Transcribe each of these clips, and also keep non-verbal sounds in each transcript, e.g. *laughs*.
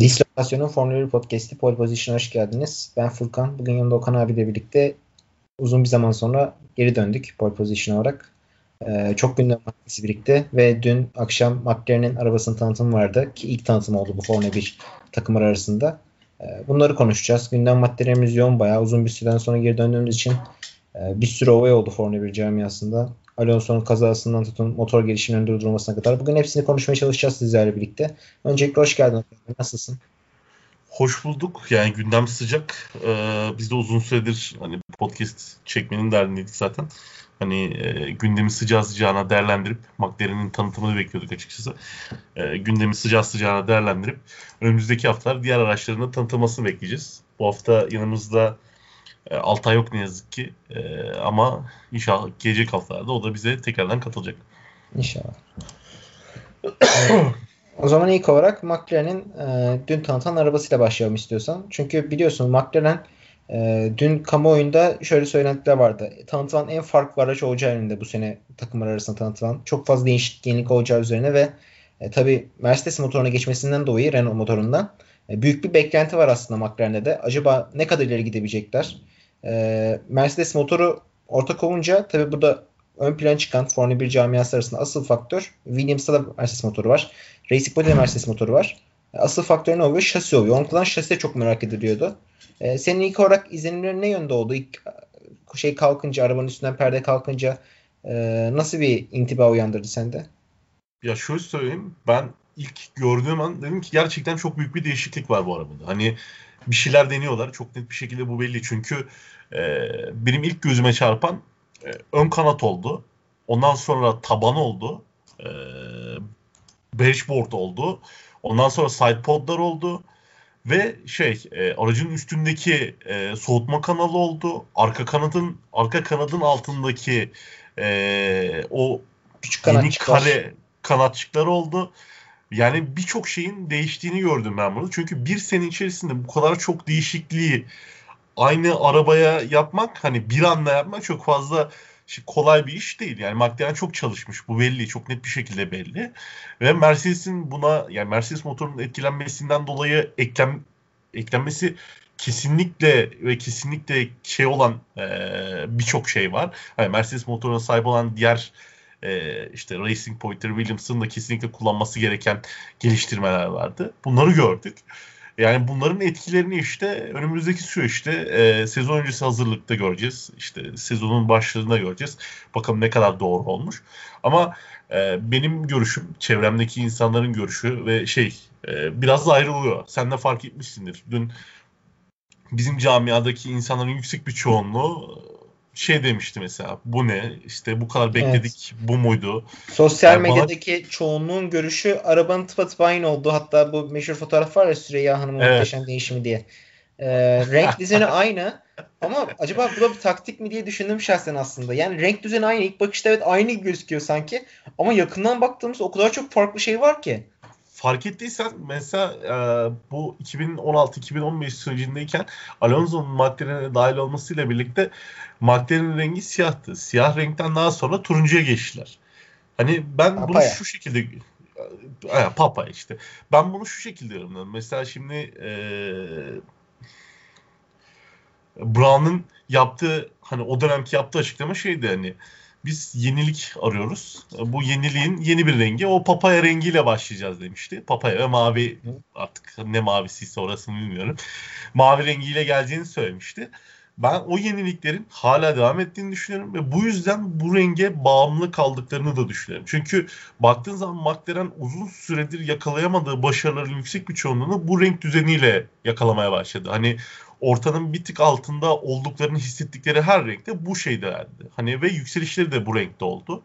Dislokasyon'un Formula 1 Podcast'i Pole Position'a hoş geldiniz. Ben Furkan. Bugün yanımda Okan abiyle birlikte uzun bir zaman sonra geri döndük Pole Position olarak. Ee, çok gündem maddesi birlikte ve dün akşam McLaren'in arabasının tanıtımı vardı ki ilk tanıtım oldu bu Formula 1 takımlar arasında. Ee, bunları konuşacağız. Gündem maddelerimiz yoğun bayağı uzun bir süreden sonra geri döndüğümüz için e, bir sürü olay oldu Formula 1 camiasında. Alonso'nun kazasından tutun motor gelişiminin durdurulmasına kadar. Bugün hepsini konuşmaya çalışacağız sizlerle birlikte. Öncelikle hoş geldin. Nasılsın? Hoş bulduk. Yani gündem sıcak. Ee, biz de uzun süredir hani podcast çekmenin derdindeydik zaten. Hani e, gündemi sıcağı sıcağına değerlendirip McLaren'in tanıtımını bekliyorduk açıkçası. E, gündemi sıcağı sıcağına değerlendirip önümüzdeki haftalar diğer araçların tanıtılmasını bekleyeceğiz. Bu hafta yanımızda e, Altay yok ne yazık ki. E, ama inşallah gelecek haftalarda o da bize tekrardan katılacak. İnşallah. *clears throat* o zaman ilk olarak McLaren'in e, dün tanıtan arabasıyla başlayalım istiyorsan. Çünkü biliyorsun McLaren e, dün kamuoyunda şöyle söylentiler vardı. Tanıtılan en farklı araç olacağı yönünde bu sene takımlar arasında tanıtılan. Çok fazla değişik yenilik olacağı üzerine ve e, tabi Mercedes motoruna geçmesinden dolayı Renault motorundan e, büyük bir beklenti var aslında McLaren'de de. Acaba ne kadar ileri gidebilecekler? E, Mercedes motoru ortak olunca tabi burada ön plan çıkan Formula 1 camiası arasında asıl faktör Williams'ta da Mercedes motoru var. Racing Point'te de Mercedes motoru var. Asıl faktör ne oluyor? Şasi oluyor. Onun kullan şasi de çok merak ediliyordu. Ee, senin ilk olarak izlenimlerin ne yönde oldu? İlk şey kalkınca, arabanın üstünden perde kalkınca e, nasıl bir intiba uyandırdı sende? Ya şöyle söyleyeyim. Ben ilk gördüğüm an dedim ki gerçekten çok büyük bir değişiklik var bu arabada. Hani bir şeyler deniyorlar. Çok net bir şekilde bu belli. Çünkü e, benim ilk gözüme çarpan e, ön kanat oldu. Ondan sonra taban oldu. E, dashboard oldu. Ondan sonra side podlar oldu. Ve şey e, aracın üstündeki e, soğutma kanalı oldu. Arka kanadın arka kanadın altındaki e, o Küçük yeni kare kanatçıklar oldu. Yani birçok şeyin değiştiğini gördüm ben burada. Çünkü bir sene içerisinde bu kadar çok değişikliği aynı arabaya yapmak hani bir anda yapmak çok fazla kolay bir iş değil. Yani McLaren çok çalışmış. Bu belli. Çok net bir şekilde belli. Ve Mercedes'in buna yani Mercedes motorunun etkilenmesinden dolayı eklem, eklenmesi kesinlikle ve kesinlikle şey olan e, birçok şey var. Yani Mercedes motoruna sahip olan diğer e, işte Racing Pointer Williams'ın da kesinlikle kullanması gereken geliştirmeler vardı. Bunları gördük. Yani bunların etkilerini işte önümüzdeki süreçte e, sezon öncesi hazırlıkta göreceğiz. İşte sezonun başlarında göreceğiz. Bakalım ne kadar doğru olmuş. Ama e, benim görüşüm, çevremdeki insanların görüşü ve şey e, biraz da ayrılıyor. Sen de fark etmişsindir. Dün bizim camiadaki insanların yüksek bir çoğunluğu şey demişti mesela bu ne işte bu kadar bekledik evet. bu muydu? Sosyal yani medyadaki bana... çoğunluğun görüşü arabanın tıpatıp aynı oldu. Hatta bu meşhur fotoğraf var ya Süreyya Hanım'ın evet. muhteşem değişimi diye. Ee, renk *laughs* düzeni aynı ama acaba bu da bir taktik mi diye düşündüm şahsen aslında. Yani renk düzeni aynı. İlk bakışta evet aynı gözüküyor sanki. Ama yakından baktığımız o kadar çok farklı şey var ki fark ettiysen mesela e, bu 2016-2015 sürecindeyken Alonso'nun McLaren'e dahil olmasıyla birlikte McLaren'in rengi siyahtı. Siyah renkten daha sonra turuncuya geçtiler. Hani ben Papaya. bunu şu şekilde e, Papa işte. Ben bunu şu şekilde yorumladım. Mesela şimdi e, Brown'un yaptığı hani o dönemki yaptığı açıklama şeydi hani biz yenilik arıyoruz. Bu yeniliğin yeni bir rengi. O papaya rengiyle başlayacağız demişti. Papaya ve mavi artık ne mavisiyse orasını bilmiyorum. Mavi rengiyle geleceğini söylemişti. Ben o yeniliklerin hala devam ettiğini düşünüyorum ve bu yüzden bu renge bağımlı kaldıklarını da düşünüyorum. Çünkü baktığın zaman McLaren uzun süredir yakalayamadığı başarıların yüksek bir çoğunluğunu bu renk düzeniyle yakalamaya başladı. Hani ortanın bir tık altında olduklarını hissettikleri her renkte bu şeylerdi. Hani ve yükselişleri de bu renkte oldu.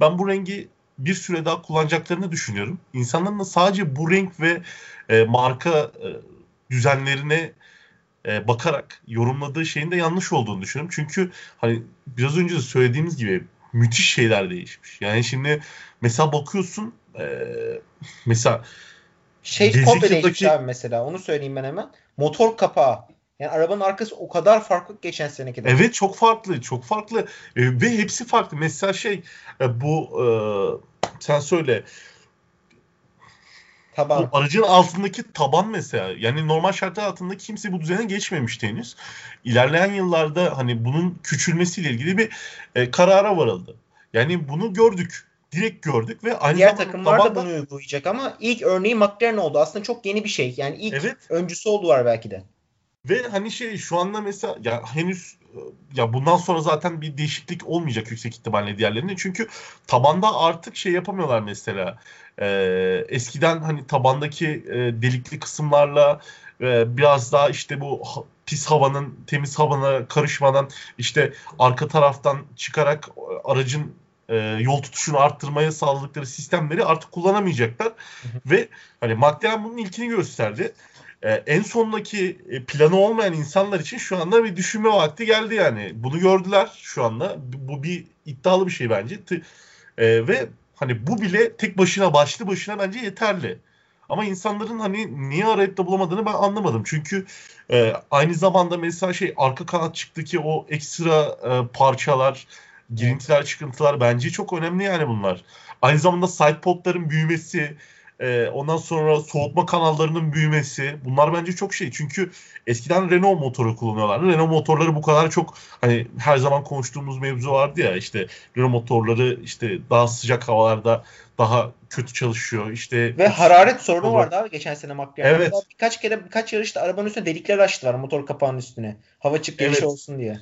Ben bu rengi bir süre daha kullanacaklarını düşünüyorum. İnsanların da sadece bu renk ve e, marka e, düzenlerine e, bakarak yorumladığı şeyin de yanlış olduğunu düşünüyorum. Çünkü hani biraz önce de söylediğimiz gibi müthiş şeyler değişmiş. Yani şimdi mesela bakıyorsun e, mesela şey komple değişmiş abi mesela onu söyleyeyim ben hemen. Motor kapağı yani arabanın arkası o kadar farklı geçen seneki de. Evet çok farklı, çok farklı e, ve hepsi farklı. Mesela şey e, bu e, sen söyle Taban. Bu aracın altındaki taban mesela. Yani normal şartlar altında kimse bu düzene geçmemişti henüz. İlerleyen yıllarda hani bunun küçülmesiyle ilgili bir e, karara varıldı. Yani bunu gördük. Direkt gördük ve aynı Diğer takımlar da bunu uygulayacak ama ilk örneği McLaren oldu. Aslında çok yeni bir şey. Yani ilk evet. öncüsü oldular belki de. Ve hani şey şu anda mesela ya henüz ya bundan sonra zaten bir değişiklik olmayacak yüksek ihtimalle diğerlerinde. Çünkü tabanda artık şey yapamıyorlar mesela. Ee, eskiden hani tabandaki e, delikli kısımlarla e, biraz daha işte bu pis havanın temiz havana karışmadan işte arka taraftan çıkarak aracın e, yol tutuşunu arttırmaya sağladıkları sistemleri artık kullanamayacaklar. Hı hı. Ve hani McLaren bunun ilkini gösterdi e, en sondaki e, planı olmayan insanlar için şu anda bir düşünme vakti geldi yani. Bunu gördüler şu anda. Bu bir iddialı bir şey bence. E, ve hani bu bile tek başına başlı başına bence yeterli. Ama insanların hani niye arayıp da bulamadığını ben anlamadım. Çünkü e, aynı zamanda mesela şey arka kanat çıktı o ekstra e, parçalar, girintiler, çıkıntılar bence çok önemli yani bunlar. Aynı zamanda side podların büyümesi, e, ondan sonra soğutma kanallarının büyümesi bunlar bence çok şey. Çünkü eskiden Renault motoru kullanıyorlardı. Renault motorları bu kadar çok hani her zaman konuştuğumuz mevzu vardı ya işte Renault motorları işte daha sıcak havalarda daha kötü çalışıyor. İşte ve hararet sorunu vardı abi geçen sene McLaren'da. Evet. Birkaç kere birkaç yarışta arabanın üstüne delikler açtılar motor kapağının üstüne. Hava çık geliş evet. olsun diye.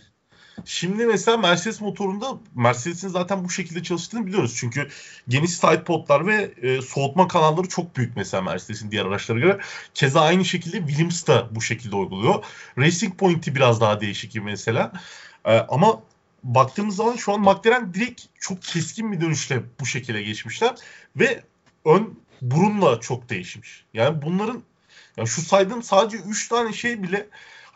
Şimdi mesela Mercedes motorunda Mercedes'in zaten bu şekilde çalıştığını biliyoruz. Çünkü geniş side podlar ve e, soğutma kanalları çok büyük mesela Mercedes'in diğer araçlara göre. Keza aynı şekilde Williams da bu şekilde uyguluyor. Racing Point'i biraz daha değişik mesela. E, ama baktığımız zaman şu an McLaren direkt çok keskin bir dönüşle bu şekilde geçmişler. Ve ön burunla çok değişmiş. Yani bunların ya şu saydığım sadece 3 tane şey bile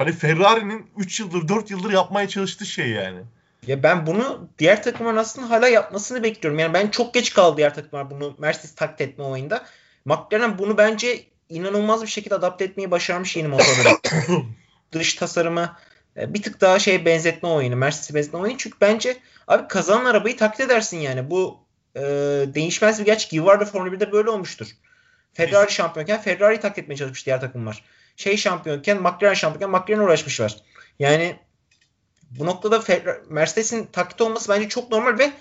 Hani Ferrari'nin 3 yıldır 4 yıldır yapmaya çalıştığı şey yani. Ya ben bunu diğer takımların aslında hala yapmasını bekliyorum. Yani ben çok geç kaldı diğer takımlar bunu Mercedes taklit etme oyunda. McLaren bunu bence inanılmaz bir şekilde adapte etmeyi başarmış yeni motorlara. *coughs* Dış tasarımı e, bir tık daha şey benzetme oyunu. Mercedes benzetme oyunu. Çünkü bence abi kazanan arabayı taklit edersin yani. Bu e, değişmez bir gerçek. Yıllardır Formula 1'de böyle olmuştur. Ferrari şampiyonken Ferrari taklit etmeye çalışmış diğer takımlar şey şampiyonken McLaren şampiyonken McLaren uğraşmışlar. Yani bu noktada Mercedes'in taklit olması bence çok normal ve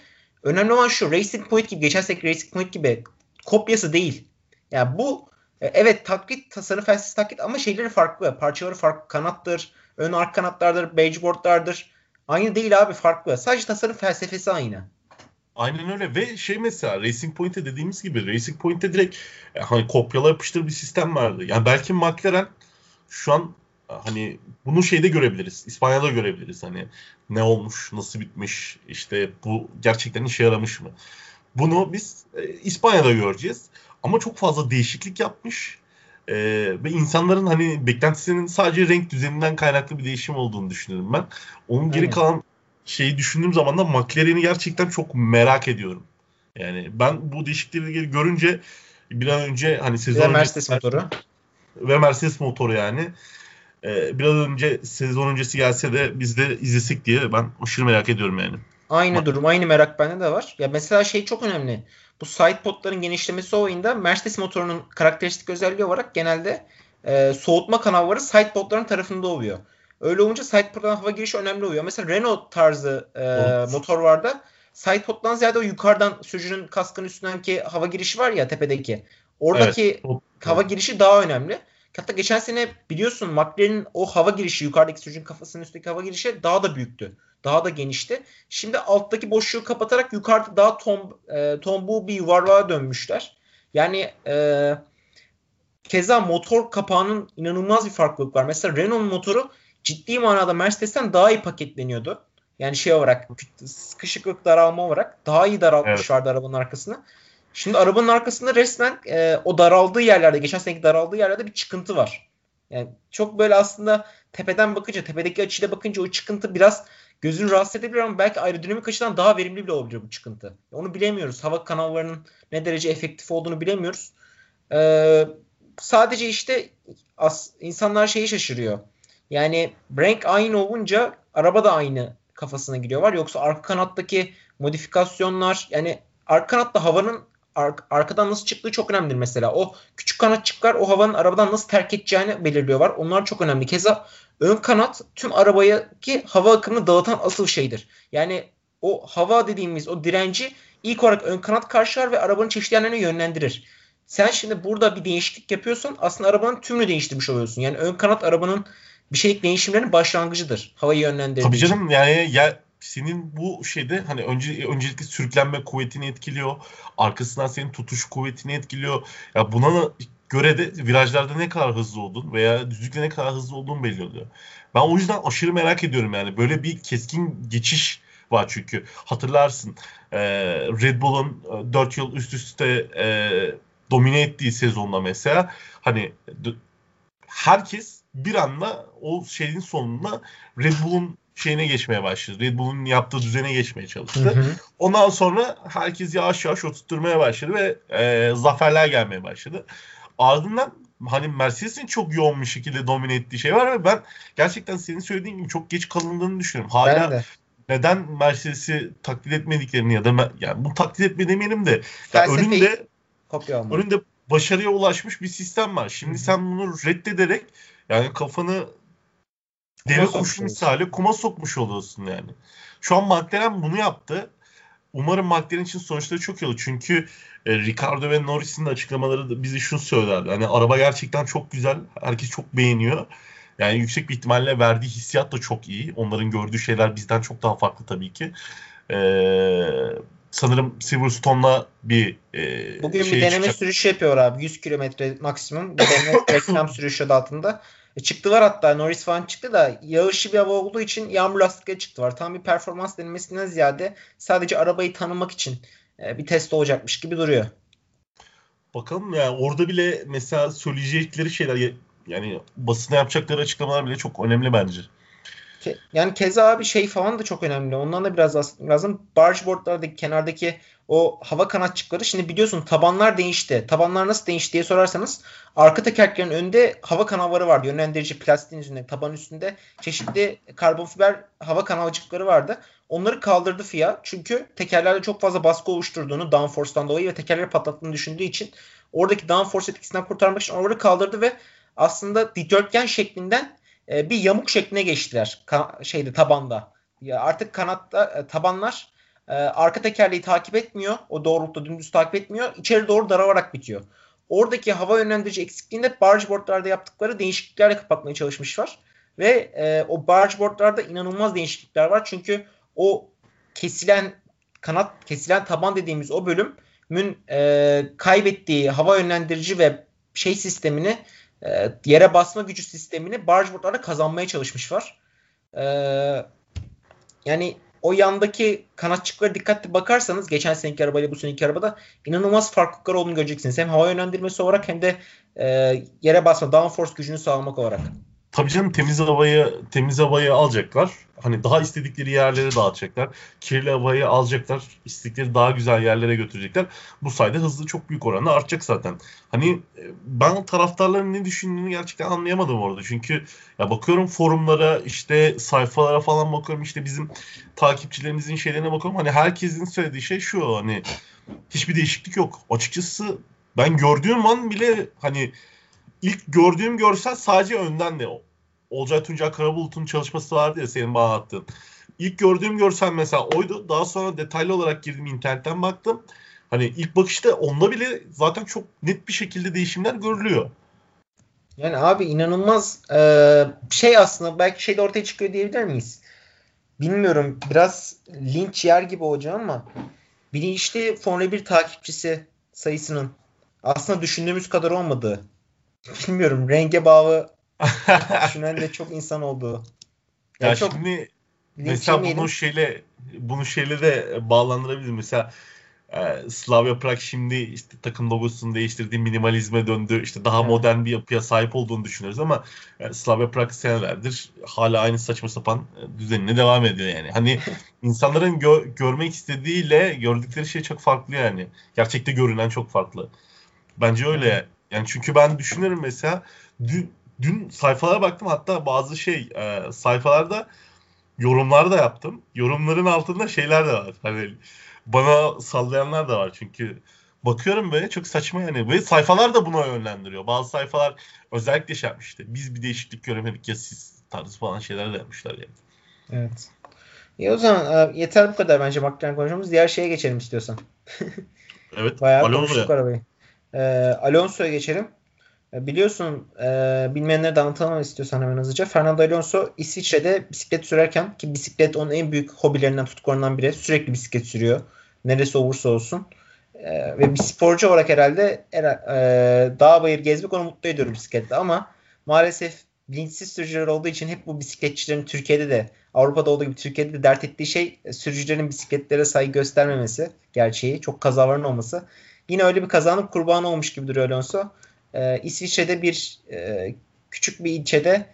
önemli olan şu Racing Point gibi geçen sene Racing Point gibi kopyası değil. Yani bu e, evet taklit tasarım felsefesi taklit ama şeyleri farklı. Parçaları farklı. Kanattır, ön arka kanatlardır, bageboardlardır. Aynı değil abi farklı. Sadece tasarım felsefesi aynı. Aynen öyle ve şey mesela Racing Point'e dediğimiz gibi Racing Point'e direkt e, hani kopyala yapıştır bir sistem vardı. Yani belki McLaren şu an hani bunu şeyde görebiliriz. İspanya'da görebiliriz. Hani ne olmuş, nasıl bitmiş, işte bu gerçekten işe yaramış mı? Bunu biz e, İspanya'da göreceğiz. Ama çok fazla değişiklik yapmış. E, ve insanların hani beklentisinin sadece renk düzeninden kaynaklı bir değişim olduğunu düşünüyorum ben. Onun geri kalan şeyi düşündüğüm zaman da McLaren'i gerçekten çok merak ediyorum. Yani ben bu değişiklikleri görünce bir an önce hani sezon Mercedes motoru ve Mercedes motoru yani. Ee, biraz önce sezon öncesi gelse de biz de izlesek diye ben aşırı merak ediyorum yani. Aynı durum, aynı merak bende de var. Ya mesela şey çok önemli. Bu side podların genişlemesi o oyunda Mercedes motorunun karakteristik özelliği olarak genelde e, soğutma kanalları side podların tarafında oluyor. Öyle olunca side poddan hava girişi önemli oluyor. Mesela Renault tarzı e, motor var da side poddan ziyade o yukarıdan sürücünün kaskın üstündeki hava girişi var ya tepedeki. Oradaki evet. hava girişi daha önemli. Hatta geçen sene biliyorsun McLaren'in o hava girişi yukarıdaki sürücünün kafasının üstteki hava girişi daha da büyüktü. Daha da genişti. Şimdi alttaki boşluğu kapatarak yukarıda daha tom, e, tombu bir yuvarlığa dönmüşler. Yani e, keza motor kapağının inanılmaz bir farklılık var. Mesela Renault motoru ciddi manada Mercedes'ten daha iyi paketleniyordu. Yani şey olarak sıkışıklık daralma olarak daha iyi daraltmışlardı evet. arabanın arkasını. Şimdi arabanın arkasında resmen e, o daraldığı yerlerde, geçen seneki daraldığı yerlerde bir çıkıntı var. Yani çok böyle aslında tepeden bakınca, tepedeki açıyla bakınca o çıkıntı biraz gözünü rahatsız edebilir ama belki aerodinamik açıdan daha verimli bile olabilir bu çıkıntı. Onu bilemiyoruz. Hava kanallarının ne derece efektif olduğunu bilemiyoruz. Ee, sadece işte as, insanlar şeyi şaşırıyor. Yani renk aynı olunca araba da aynı kafasına giriyor var. Yoksa arka kanattaki modifikasyonlar yani arka kanatta havanın ar- arkadan nasıl çıktığı çok önemlidir mesela. O küçük kanatçıklar o havanın arabadan nasıl terk edeceğini belirliyorlar. Onlar çok önemli. Keza ön kanat tüm arabaya ki hava akımını dağıtan asıl şeydir. Yani o hava dediğimiz o direnci ilk olarak ön kanat karşılar ve arabanın çeşitli yerlerine yönlendirir. Sen şimdi burada bir değişiklik yapıyorsun. Aslında arabanın tümünü değiştirmiş oluyorsun. Yani ön kanat arabanın bir şeylik değişimlerinin başlangıcıdır. Havayı yönlendirdiği Tabii canım yani ya senin bu şeyde hani önce öncelikle sürüklenme kuvvetini etkiliyor. Arkasından senin tutuş kuvvetini etkiliyor. Ya buna göre de virajlarda ne kadar hızlı oldun veya düzlükte ne kadar hızlı olduğun belli oluyor. Ben o yüzden aşırı merak ediyorum yani. Böyle bir keskin geçiş var çünkü. Hatırlarsın Red Bull'un 4 yıl üst üste domine ettiği sezonda mesela hani herkes bir anda o şeyin sonunda Red Bull'un şeyine geçmeye başladı. Red Bull'un yaptığı düzene geçmeye çalıştı. Hı hı. Ondan sonra herkes yavaş yavaş oturtmaya başladı ve e, zaferler gelmeye başladı. Ardından hani Mercedes'in çok yoğun bir şekilde domine ettiği şey var ve ben gerçekten senin söylediğin gibi çok geç kalındığını düşünüyorum. Hala neden Mercedes'i taklit etmediklerini ya da yani bu taklit etme demeyelim de ya önünde Kopya önünde başarıya ulaşmış bir sistem var. Şimdi Hı-hı. sen bunu reddederek yani kafanı deve kuşu misali kuma sokmuş oluyorsun yani. Şu an McLaren bunu yaptı. Umarım McLaren için sonuçları çok iyi olur. Çünkü e, Ricardo ve Norris'in de açıklamaları da bizi şunu söylerdi. Hani araba gerçekten çok güzel. Herkes çok beğeniyor. Yani yüksek bir ihtimalle verdiği hissiyat da çok iyi. Onların gördüğü şeyler bizden çok daha farklı tabii ki. Ee, sanırım Silverstone'la bir e, Bugün şey bir deneme çıkacak. sürüşü yapıyor abi. 100 kilometre maksimum. Bir deneme *coughs* reklam sürüşü adı altında. E, çıktı var hatta Norris falan çıktı da yağışlı bir hava olduğu için yağmur lastikleri çıktı var. Tam bir performans denemesinden ziyade sadece arabayı tanımak için e, bir test olacakmış gibi duruyor. Bakalım ya orada bile mesela söyleyecekleri şeyler yani basına yapacakları açıklamalar bile çok önemli bence. Ke, yani keza abi şey falan da çok önemli. Ondan da biraz lazım. Bargeboardlardaki kenardaki o hava kanatçıkları şimdi biliyorsun tabanlar değişti. Tabanlar nasıl değişti diye sorarsanız arka tekerleklerin önünde hava kanalları vardı. Yönlendirici plastiğin üstünde, taban üstünde çeşitli karbon fiber hava kanalcıkları vardı. Onları kaldırdı FIA. Çünkü tekerlerde çok fazla baskı oluşturduğunu downforce'dan dolayı ve tekerleri patlattığını düşündüğü için oradaki downforce etkisinden kurtarmak için onları kaldırdı ve aslında dikdörtgen şeklinden e, bir yamuk şekline geçtiler ka- şeyde tabanda. Ya artık kanatta e, tabanlar e, arka tekerleği takip etmiyor. O doğrultuda dümdüz takip etmiyor. İçeri doğru daralarak bitiyor. Oradaki hava yönlendirici eksikliğini bargeboardlarda yaptıkları değişikliklerle kapatmaya çalışmışlar. Ve e, o bargeboardlarda inanılmaz değişiklikler var. Çünkü o kesilen kanat, kesilen taban dediğimiz o bölümün e, kaybettiği hava yönlendirici ve şey sistemini e, yere basma gücü sistemini bargeboardlarda kazanmaya çalışmışlar. E, yani o yandaki kanatçıklara dikkatli bakarsanız geçen seneki arabayla bu seneki arabada inanılmaz farklılıklar olduğunu göreceksiniz. Hem hava yönlendirmesi olarak hem de e, yere basma downforce gücünü sağlamak olarak. Tabii canım temiz havayı temiz havayı alacaklar. Hani daha istedikleri yerlere dağıtacaklar. Kirli havayı alacaklar. istedikleri daha güzel yerlere götürecekler. Bu sayede hızlı çok büyük oranda artacak zaten. Hani e, ben taraftarların ne düşündüğünü gerçekten anlayamadım orada. Çünkü ya bakıyorum forumlara işte sayfalara falan bakıyorum işte bizim takipçilerimizin şeylerine bakıyorum. Hani herkesin söylediği şey şu hani hiçbir değişiklik yok. Açıkçası ben gördüğüm an bile hani ilk gördüğüm görsel sadece önden de Olcay Tuncay Karabulut'un çalışması vardı ya senin bana attığın. İlk gördüğüm görsel mesela oydu. Daha sonra detaylı olarak girdim internetten baktım. Hani ilk bakışta onda bile zaten çok net bir şekilde değişimler görülüyor. Yani abi inanılmaz e, şey aslında belki şey de ortaya çıkıyor diyebilir miyiz? Bilmiyorum biraz linç yer gibi olacağım ama bilinçli Formula 1 takipçisi sayısının aslında düşündüğümüz kadar olmadığı bilmiyorum renge bağlı düşünen de çok insan oldu. Yani ya çok şimdi mesela bunu şeyle bunu şeyle de bağlandırabiliriz. Mesela e, Slavia Prag şimdi işte takım logosunu değiştirdi, minimalizme döndü. işte daha evet. modern bir yapıya sahip olduğunu düşünüyoruz ama e, Slavia Prag senelerdir hala aynı saçma sapan e, düzenine devam ediyor yani. Hani *laughs* insanların gö- görmek istediğiyle gördükleri şey çok farklı yani. Gerçekte görünen çok farklı. Bence öyle. Yani çünkü ben düşünüyorum mesela dün, dün sayfalara baktım hatta bazı şey e, sayfalarda yorumlar da yaptım. Yorumların altında şeyler de var. Hani bana sallayanlar da var çünkü bakıyorum böyle çok saçma yani. Ve sayfalar da buna yönlendiriyor. Bazı sayfalar özellikle şey yapmıştı. Biz bir değişiklik göremedik ya siz tarzı falan şeyler de yapmışlar yani. Evet. İyi o zaman e, yeter bu kadar bence McLaren konuşmamız. Diğer şeye geçelim istiyorsan. evet. *laughs* Bayağı konuştuk arabayı. E, Alonso'ya geçelim. E, biliyorsun e, bilmeyenlere de anlatalım istiyorsan hemen hızlıca. Fernando Alonso İsviçre'de bisiklet sürerken ki bisiklet onun en büyük hobilerinden tutkularından biri. Sürekli bisiklet sürüyor. Neresi olursa olsun. E, ve bir sporcu olarak herhalde e, dağ bayır gezmek onu mutlu ediyor bisiklette ama maalesef bilinçsiz sürücüler olduğu için hep bu bisikletçilerin Türkiye'de de Avrupa'da olduğu gibi Türkiye'de de dert ettiği şey e, sürücülerin bisikletlere saygı göstermemesi gerçeği. Çok kazaların olması. Yine öyle bir kazanın kurbanı olmuş gibi duruyor Alonso. Ee, İsviçre'de bir e, küçük bir ilçede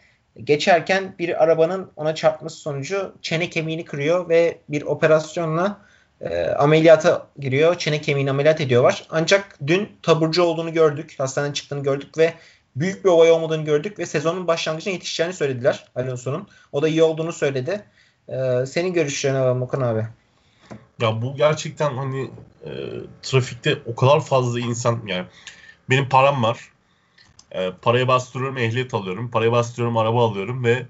geçerken bir arabanın ona çarpması sonucu çene kemiğini kırıyor ve bir operasyonla e, ameliyata giriyor. Çene kemiğini ameliyat ediyorlar. Ancak dün taburcu olduğunu gördük. Hastaneden çıktığını gördük ve büyük bir olay olmadığını gördük ve sezonun başlangıcına yetişeceğini söylediler Alonso'nun. O da iyi olduğunu söyledi. Ee, senin görüşlerini alalım Okan abi. Ya bu gerçekten hani e, trafikte o kadar fazla insan yani benim param var. E, paraya bastırıyorum ehliyet alıyorum. Paraya bastırıyorum araba alıyorum ve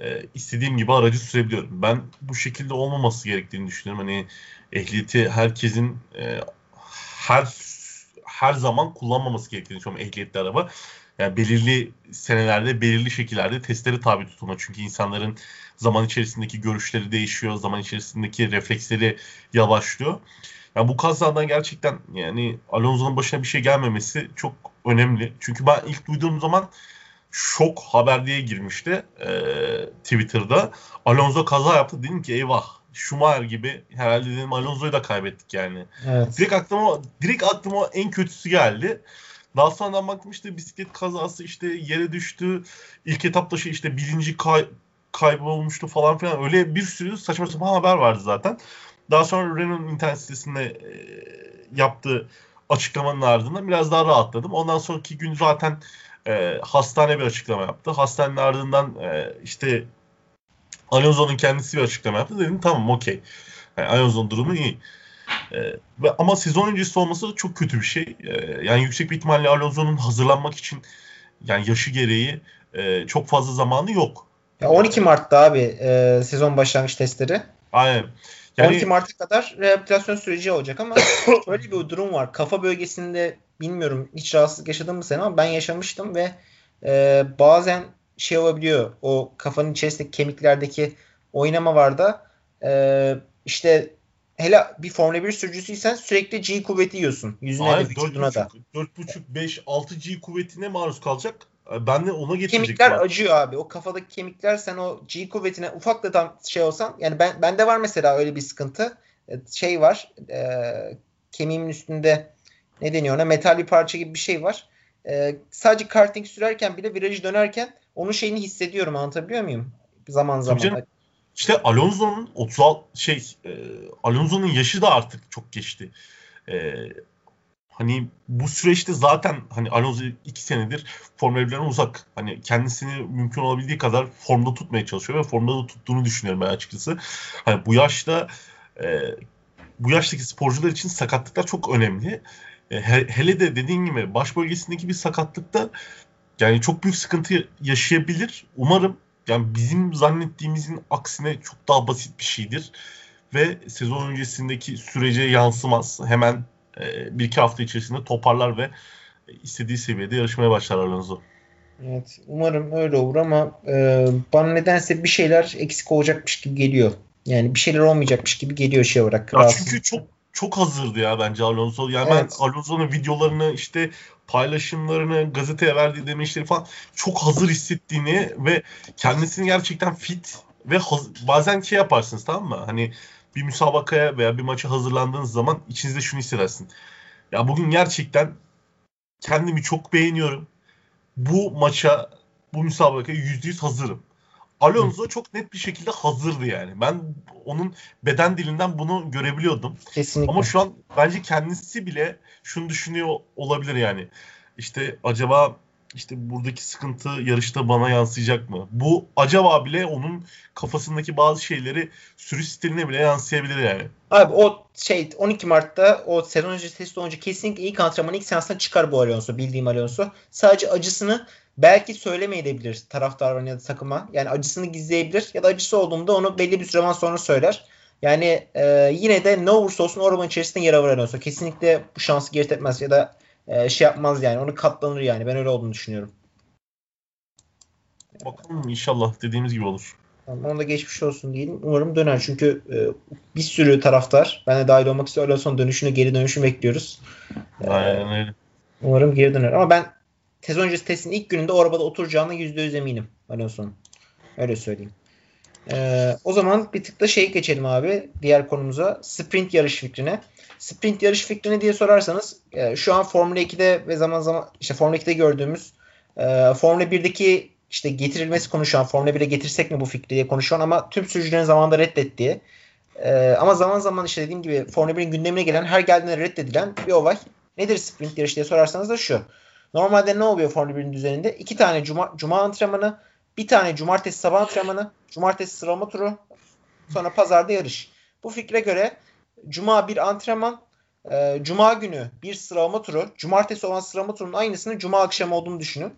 e, istediğim gibi aracı sürebiliyorum. Ben bu şekilde olmaması gerektiğini düşünüyorum. Hani ehliyeti herkesin e, her her zaman kullanmaması gerektiğini düşünüyorum ehliyetli araba yani belirli senelerde belirli şekillerde testlere tabi tutulma. Çünkü insanların zaman içerisindeki görüşleri değişiyor, zaman içerisindeki refleksleri yavaşlıyor. Yani bu kazadan gerçekten yani Alonso'nun başına bir şey gelmemesi çok önemli. Çünkü ben ilk duyduğum zaman şok haber diye girmişti e, Twitter'da. Alonso kaza yaptı. Dedim ki eyvah Schumacher gibi herhalde dedim Alonso'yu da kaybettik yani. Evet. Direkt aklıma direkt aklıma en kötüsü geldi. Daha sonradan baktım işte bisiklet kazası işte yere düştü. İlk etapta şey işte bilinci kay kaybolmuştu falan filan. Öyle bir sürü saçma sapan haber vardı zaten. Daha sonra Renault'un internet sitesinde e, yaptığı açıklamanın ardından biraz daha rahatladım. Ondan sonraki gün zaten e, hastane bir açıklama yaptı. Hastanenin ardından e, işte Alonso'nun kendisi bir açıklama yaptı. Dedim tamam okey. Yani Alonso'nun durumu iyi. E, ve ama sezon öncesi olması da çok kötü bir şey. E, yani yüksek bir ihtimalle Alonso'nun hazırlanmak için yani yaşı gereği e, çok fazla zamanı yok. Ya 12 Mart'ta abi e, sezon başlangıç testleri. Aynen. Yani, 12 Mart'a kadar rehabilitasyon süreci olacak ama *coughs* öyle bir durum var. Kafa bölgesinde bilmiyorum hiç rahatsızlık yaşadın mı sen ama ben yaşamıştım ve e, bazen şey olabiliyor. O kafanın içerisindeki kemiklerdeki oynama var da e, işte hele bir Formula 1 sürücüsüysen sürekli G kuvveti yiyorsun. Yüzüne Aynen, de vücuduna da. 4.5, 5, 6 G kuvvetine maruz kalacak. Ben de ona getirecek. Kemikler var. acıyor abi. O kafadaki kemikler sen o G kuvvetine ufak da tam şey olsan yani ben bende var mesela öyle bir sıkıntı. E, şey var. E, kemiğimin üstünde ne deniyor ona metal bir parça gibi bir şey var. E, sadece karting sürerken bile virajı dönerken onun şeyini hissediyorum anlatabiliyor muyum? Zaman zaman. Canım, işte Alonso'nun 36 şey e, Alonso'nun yaşı da artık çok geçti. E, hani bu süreçte zaten hani Alonso iki senedir Formula 1'den uzak. Hani kendisini mümkün olabildiği kadar formda tutmaya çalışıyor ve formda da tuttuğunu düşünüyorum ben açıkçası. Hani bu yaşta e, bu yaştaki sporcular için sakatlıklar çok önemli. E, hele de dediğin gibi baş bölgesindeki bir sakatlıkta yani çok büyük sıkıntı yaşayabilir. Umarım yani bizim zannettiğimizin aksine çok daha basit bir şeydir. Ve sezon öncesindeki sürece yansımaz. Hemen e, bir iki hafta içerisinde toparlar ve istediği seviyede yarışmaya başlar Alonso. Evet umarım öyle olur ama e, bana nedense bir şeyler eksik olacakmış gibi geliyor. Yani bir şeyler olmayacakmış gibi geliyor şey olarak. Ya çünkü çok çok hazırdı ya bence Alonso. Yani evet. ben Alonso'nun videolarını işte paylaşımlarını, gazeteye verdiği demeçleri falan çok hazır hissettiğini ve kendisini gerçekten fit ve haz- bazen şey yaparsınız tamam mı? Hani bir müsabakaya veya bir maça hazırlandığınız zaman içinizde şunu hissedersin. Ya bugün gerçekten kendimi çok beğeniyorum. Bu maça, bu müsabakaya %100 hazırım. Alonso çok net bir şekilde hazırdı yani. Ben onun beden dilinden bunu görebiliyordum. Kesinlikle. Ama şu an bence kendisi bile şunu düşünüyor olabilir yani. İşte acaba işte buradaki sıkıntı yarışta bana yansıyacak mı? Bu acaba bile onun kafasındaki bazı şeyleri sürüş stiline bile yansıyabilir yani. Abi o şey 12 Mart'ta o sezon öncesi test olunca kesinlikle ilk antrenmanı ilk seansına çıkar bu Alonso bildiğim Alonso. Sadece acısını belki söylemeyebilir taraftar ya da takıma. Yani acısını gizleyebilir ya da acısı olduğunda onu belli bir süre sonra söyler. Yani e, yine de ne olursa olsun o arabanın içerisinde yer alır Alonso. Kesinlikle bu şansı geri etmez ya da e, şey yapmaz yani. Onu katlanır yani. Ben öyle olduğunu düşünüyorum. Bakalım inşallah dediğimiz gibi olur. Tamam, ona da geçmiş olsun diyelim. Umarım döner. Çünkü e, bir sürü taraftar ben de dahil olmak istiyor. Alonso'nun dönüşünü geri dönüşünü bekliyoruz. E, Aynen öyle. Umarım geri döner. Ama ben sezon öncesi testin ilk gününde arabada oturacağına %100 eminim Alonso'nun. Öyle söyleyeyim. Ee, o zaman bir tık da şey geçelim abi diğer konumuza. Sprint yarış fikrine. Sprint yarış fikrini diye sorarsanız e, şu an Formula 2'de ve zaman zaman işte Formula 2'de gördüğümüz e, Formula 1'deki işte getirilmesi konuşan Formula 1'e getirsek mi bu fikri diye konuşan ama tüm sürücülerin zamanında reddettiği e, ama zaman zaman işte dediğim gibi Formula 1'in gündemine gelen her geldiğinde reddedilen bir olay. Nedir sprint yarış diye sorarsanız da şu. Normalde ne oluyor Formula 1'in düzeninde? İki tane cuma, cuma antrenmanı, bir tane cumartesi sabah antrenmanı, cumartesi sıralama turu, sonra pazarda yarış. Bu fikre göre cuma bir antrenman, e, cuma günü bir sıralama turu, cumartesi olan sıralama turunun aynısının cuma akşamı olduğunu düşünün.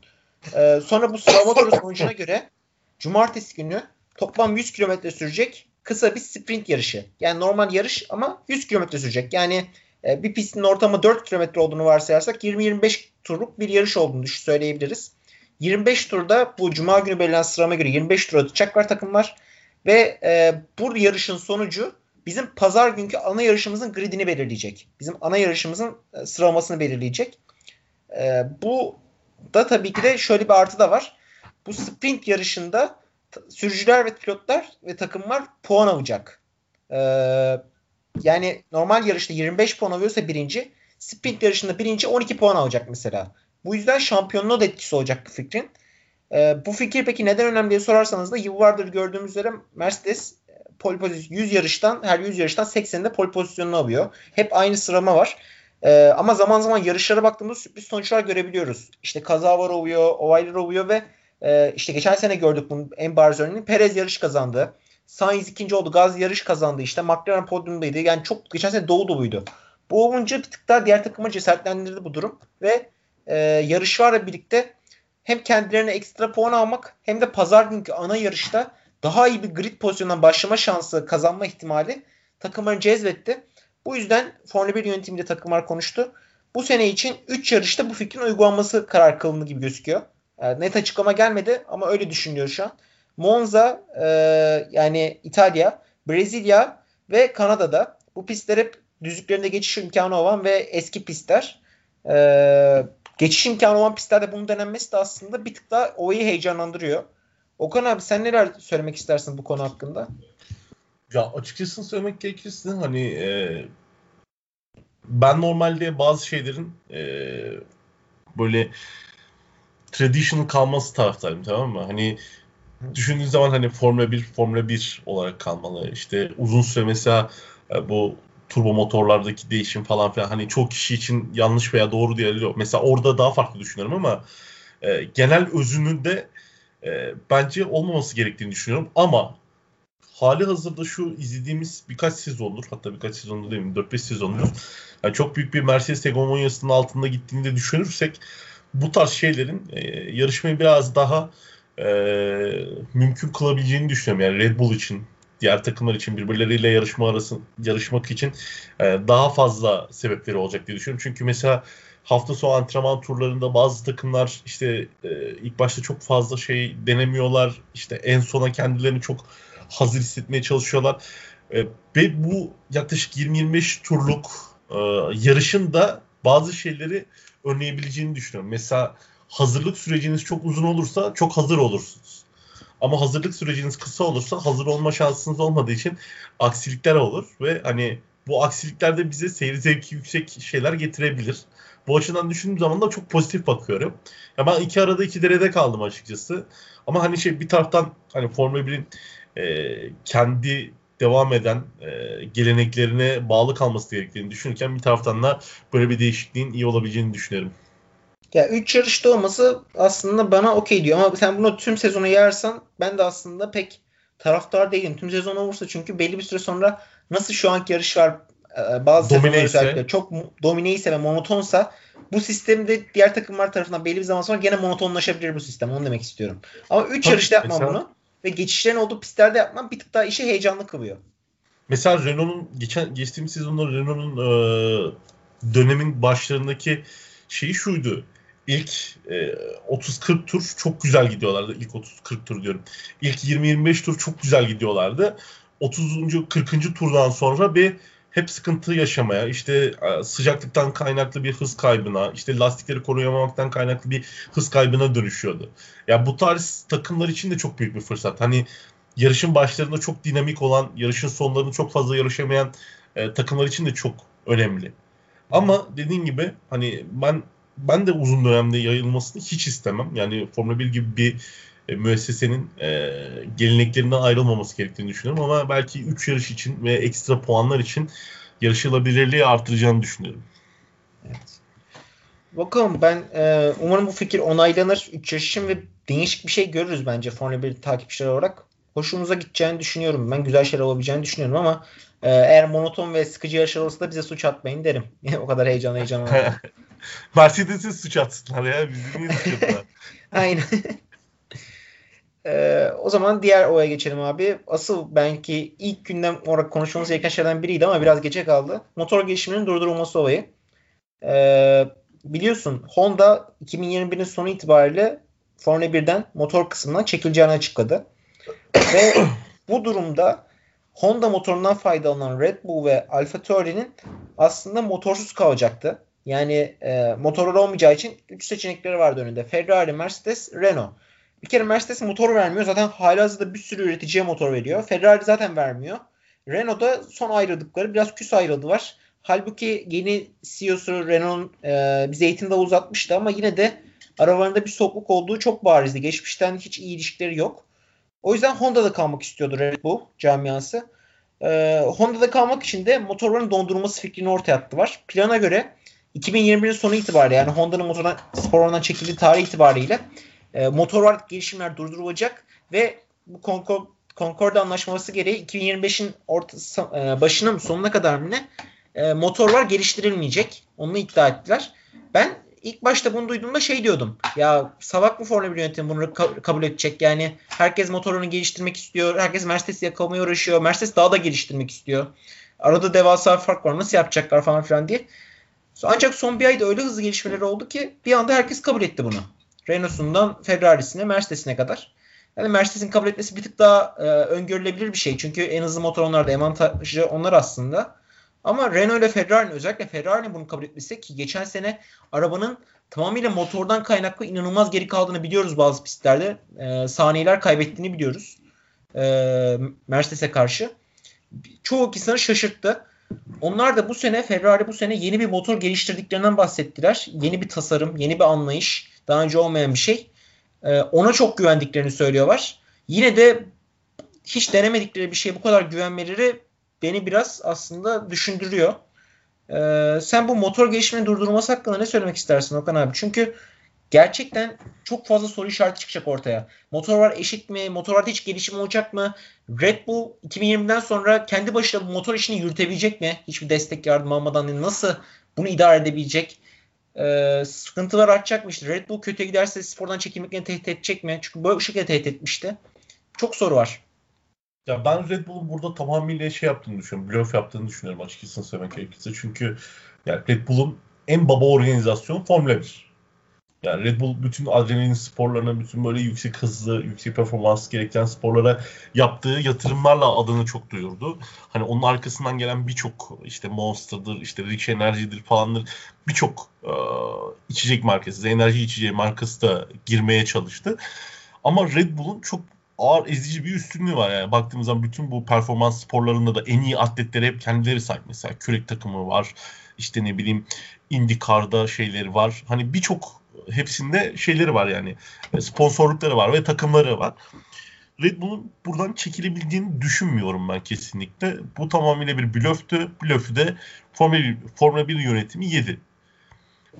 E, sonra bu sıralama turu sonucuna göre cumartesi günü toplam 100 kilometre sürecek kısa bir sprint yarışı. Yani normal yarış ama 100 kilometre sürecek. Yani e, bir pistin ortamı 4 kilometre olduğunu varsayarsak 20-25 turluk bir yarış olduğunu söyleyebiliriz. 25 turda bu cuma günü belirlenen sıralama göre 25 tur atacaklar takımlar ve e, bu yarışın sonucu bizim pazar günkü ana yarışımızın gridini belirleyecek. Bizim ana yarışımızın e, sıralamasını belirleyecek. E, bu da tabii ki de şöyle bir artı da var. Bu sprint yarışında sürücüler ve pilotlar ve takımlar puan alacak. E, yani normal yarışta 25 puan alıyorsa birinci, sprint yarışında birinci 12 puan alacak mesela. Bu yüzden şampiyonluğa da etkisi olacak bu fikrin. E, bu fikir peki neden önemli diye sorarsanız da yıllardır gördüğümüz üzere Mercedes e, pole pozisyon 100 yarıştan her 100 yarıştan 80'inde pole pozisyonunu alıyor. Hep aynı sırama var. E, ama zaman zaman yarışlara baktığımızda sürpriz sonuçlar görebiliyoruz. İşte kazalar oluyor, olaylar oluyor ve e, işte geçen sene gördük bunun en bariz örneğini. Perez yarış kazandı. Sainz ikinci oldu. Gaz yarış kazandı işte. McLaren podyumdaydı. Yani çok geçen sene dolu doluydu. Bu olunca bir tık daha diğer takımı cesaretlendirdi bu durum. Ve e, yarışlarla birlikte hem kendilerine ekstra puan almak hem de pazar günkü ana yarışta daha iyi bir grid pozisyonundan başlama şansı kazanma ihtimali takımları cezbetti. Bu yüzden Formula 1 yönetiminde takımlar konuştu. Bu sene için 3 yarışta bu fikrin uygulanması karar kılındı gibi gözüküyor. Yani net açıklama gelmedi ama öyle düşünüyor şu an. Monza e, yani İtalya, Brezilya ve Kanada'da bu pistler hep düzlüklerinde geçiş imkanı olan ve eski pistler. E, geçiş imkanı olan pistlerde bunun denenmesi de aslında bir tık daha olayı heyecanlandırıyor. Okan abi sen neler söylemek istersin bu konu hakkında? Ya açıkçası söylemek gerekirse hani e, ben normalde bazı şeylerin e, böyle traditional kalması taraftarıyım tamam mı? Hani düşündüğün zaman hani Formula 1 Formula 1 olarak kalmalı. İşte uzun süre mesela e, bu turbo motorlardaki değişim falan filan hani çok kişi için yanlış veya doğru diye yok. Mesela orada daha farklı düşünüyorum ama e, genel özünün de e, bence olmaması gerektiğini düşünüyorum ama hali hazırda şu izlediğimiz birkaç sezondur hatta birkaç sezondur değil mi 4-5 sezondur yani çok büyük bir Mercedes hegemonyasının altında gittiğini de düşünürsek bu tarz şeylerin e, yarışmayı biraz daha e, mümkün kılabileceğini düşünüyorum. Yani Red Bull için, diğer takımlar için birbirleriyle yarışma arası yarışmak için e, daha fazla sebepleri olacak diye düşünüyorum. Çünkü mesela hafta sonu antrenman turlarında bazı takımlar işte e, ilk başta çok fazla şey denemiyorlar. İşte en sona kendilerini çok hazır hissetmeye çalışıyorlar. E, ve bu yaklaşık 20-25 turluk e, yarışın da bazı şeyleri önleyebileceğini düşünüyorum. Mesela hazırlık süreciniz çok uzun olursa çok hazır olursunuz. Ama hazırlık süreciniz kısa olursa hazır olma şansınız olmadığı için aksilikler olur ve hani bu aksilikler de bize seyir zevki yüksek şeyler getirebilir. Bu açıdan düşündüğüm zaman da çok pozitif bakıyorum. Ya ben iki arada iki derede kaldım açıkçası. Ama hani şey bir taraftan hani Formula 1'in e, kendi devam eden e, geleneklerine bağlı kalması gerektiğini düşünürken bir taraftan da böyle bir değişikliğin iyi olabileceğini düşünüyorum. Ya 3 yarışta olması aslında bana okey diyor ama sen bunu tüm sezonu yayarsan ben de aslında pek taraftar değilim. Tüm sezon olursa çünkü belli bir süre sonra nasıl şu anki yarışlar e, bazı sezonlar özellikle çok domineyse ve monotonsa bu sistemde diğer takımlar tarafından belli bir zaman sonra gene monotonlaşabilir bu sistem. Onu demek istiyorum. Ama 3 yarışta yapmam mesela, bunu ve geçişlerin olduğu pistlerde yapmam bir tık daha işi heyecanlı kılıyor. Mesela Renault'un geçen geçtiğimiz sezonda Renault'un e, dönemin başlarındaki şeyi şuydu. İlk e, 30-40 tur çok güzel gidiyorlardı. İlk 30-40 tur diyorum. İlk 20-25 tur çok güzel gidiyorlardı. 30. 40. turdan sonra bir hep sıkıntı yaşamaya, işte e, sıcaklıktan kaynaklı bir hız kaybına, işte lastikleri koruyamamaktan kaynaklı bir hız kaybına dönüşüyordu. Ya bu tarz takımlar için de çok büyük bir fırsat. Hani yarışın başlarında çok dinamik olan, yarışın sonlarında çok fazla yarışamayan e, takımlar için de çok önemli. Ama dediğin gibi hani ben ben de uzun dönemde yayılmasını hiç istemem. Yani Formula 1 gibi bir e, müessesenin e, geleneklerinden ayrılmaması gerektiğini düşünüyorum. Ama belki 3 yarış için ve ekstra puanlar için yarışılabilirliği artıracağını düşünüyorum. Evet. Bakalım ben e, umarım bu fikir onaylanır. 3 yarış için ve değişik bir şey görürüz bence Formula 1 takipçiler olarak. Hoşumuza gideceğini düşünüyorum. Ben güzel şeyler olabileceğini düşünüyorum ama e, eğer monoton ve sıkıcı yarışlar olsa da bize suç atmayın derim. *laughs* o kadar heyecan heyecan. *laughs* Mercedes'e suç atsınlar ya. Bizi niye suç attılar? *laughs* Aynen. Ee, o zaman diğer olaya geçelim abi. Asıl belki ilk günden olarak konuşmamız gereken şeylerden biriydi ama biraz gece kaldı. Motor gelişiminin durdurulması olayı. Ee, biliyorsun Honda 2021'in sonu itibariyle Formula 1'den motor kısmından çekileceğini açıkladı. Ve bu durumda Honda motorundan faydalanan Red Bull ve Alfa Tauri'nin aslında motorsuz kalacaktı. Yani e, motorlar olmayacağı için 3 seçenekleri vardı önünde. Ferrari, Mercedes, Renault. Bir kere Mercedes motor vermiyor. Zaten halihazırda bir sürü üreticiye motor veriyor. Ferrari zaten vermiyor. Renault'da son ayrıldıkları biraz küs ayrıldı var. Halbuki yeni CEO'su Renault'un e, bize eğitimde uzatmıştı ama yine de aralarında bir soğukluk olduğu çok barizdi. Geçmişten hiç iyi ilişkileri yok. O yüzden Honda'da kalmak istiyordu Red Bull camiası. E, Honda'da kalmak için de motorların dondurulması fikrini ortaya attılar. Plana göre 2021'in sonu itibariyle yani Honda'nın motordan sporundan çekildiği tarih itibariyle e, motor var gelişimler durdurulacak ve bu Concord, Concord anlaşması gereği 2025'in ortası, e, başına sonuna kadar mı ne e, motorlar geliştirilmeyecek. Onu iddia ettiler. Ben ilk başta bunu duyduğumda şey diyordum. Ya salak mı Formula 1 yönetimi bunu ka- kabul edecek? Yani herkes motorunu geliştirmek istiyor. Herkes Mercedes'i yakalamaya uğraşıyor. Mercedes daha da geliştirmek istiyor. Arada devasa fark var. Nasıl yapacaklar falan filan diye. Ancak son bir ayda öyle hızlı gelişmeler oldu ki bir anda herkes kabul etti bunu. Renault'sundan Ferrari'sine, Mercedes'ine kadar. Yani Mercedes'in kabul etmesi bir tık daha e, öngörülebilir bir şey. Çünkü en hızlı motor onlarda, en avantajlı onlar aslında. Ama Renault ile Ferrari'nin özellikle Ferrari'nin bunu kabul etmesi ki geçen sene arabanın tamamıyla motordan kaynaklı inanılmaz geri kaldığını biliyoruz bazı pistlerde. E, saniyeler kaybettiğini biliyoruz. E, Mercedes'e karşı. Çoğu insanı şaşırttı. Onlar da bu sene Ferrari bu sene yeni bir motor geliştirdiklerinden bahsettiler. Yeni bir tasarım, yeni bir anlayış. Daha önce olmayan bir şey. Ee, ona çok güvendiklerini söylüyorlar. Yine de hiç denemedikleri bir şeye bu kadar güvenmeleri beni biraz aslında düşündürüyor. Ee, sen bu motor gelişimini durdurması hakkında ne söylemek istersin Okan abi? Çünkü gerçekten çok fazla soru işareti çıkacak ortaya. Motor var eşit mi? Motorlarda hiç gelişim olacak mı? Red Bull 2020'den sonra kendi başına bu motor işini yürütebilecek mi? Hiçbir destek yardım almadan nasıl bunu idare edebilecek? Ee, sıkıntılar artacak mı? İşte Red Bull kötüye giderse spordan çekilmekle tehdit edecek mi? Çünkü bu şekilde tehdit etmişti. Çok soru var. Ya ben Red Bull'un burada tamamıyla şey yaptığını düşünüyorum. Bluff yaptığını düşünüyorum açıkçası söylemek gerekirse. Çünkü yani Red Bull'un en baba organizasyonu Formula 1. Yani Red Bull bütün adrenalin sporlarına, bütün böyle yüksek hızlı, yüksek performans gerektiren sporlara yaptığı yatırımlarla adını çok duyurdu. Hani onun arkasından gelen birçok işte Monster'dır, işte Rich Energy'dir falandır birçok e, içecek markası, enerji içeceği markası da girmeye çalıştı. Ama Red Bull'un çok ağır ezici bir üstünlüğü var yani. Baktığımız zaman bütün bu performans sporlarında da en iyi atletleri hep kendileri sahip. Mesela kürek takımı var. İşte ne bileyim IndyCar'da şeyleri var. Hani birçok hepsinde şeyleri var yani. E, sponsorlukları var ve takımları var. Red Bull'un buradan çekilebildiğini düşünmüyorum ben kesinlikle. Bu tamamıyla bir blöftü. Blöfü de Formula 1, Formula 1 yönetimi yedi.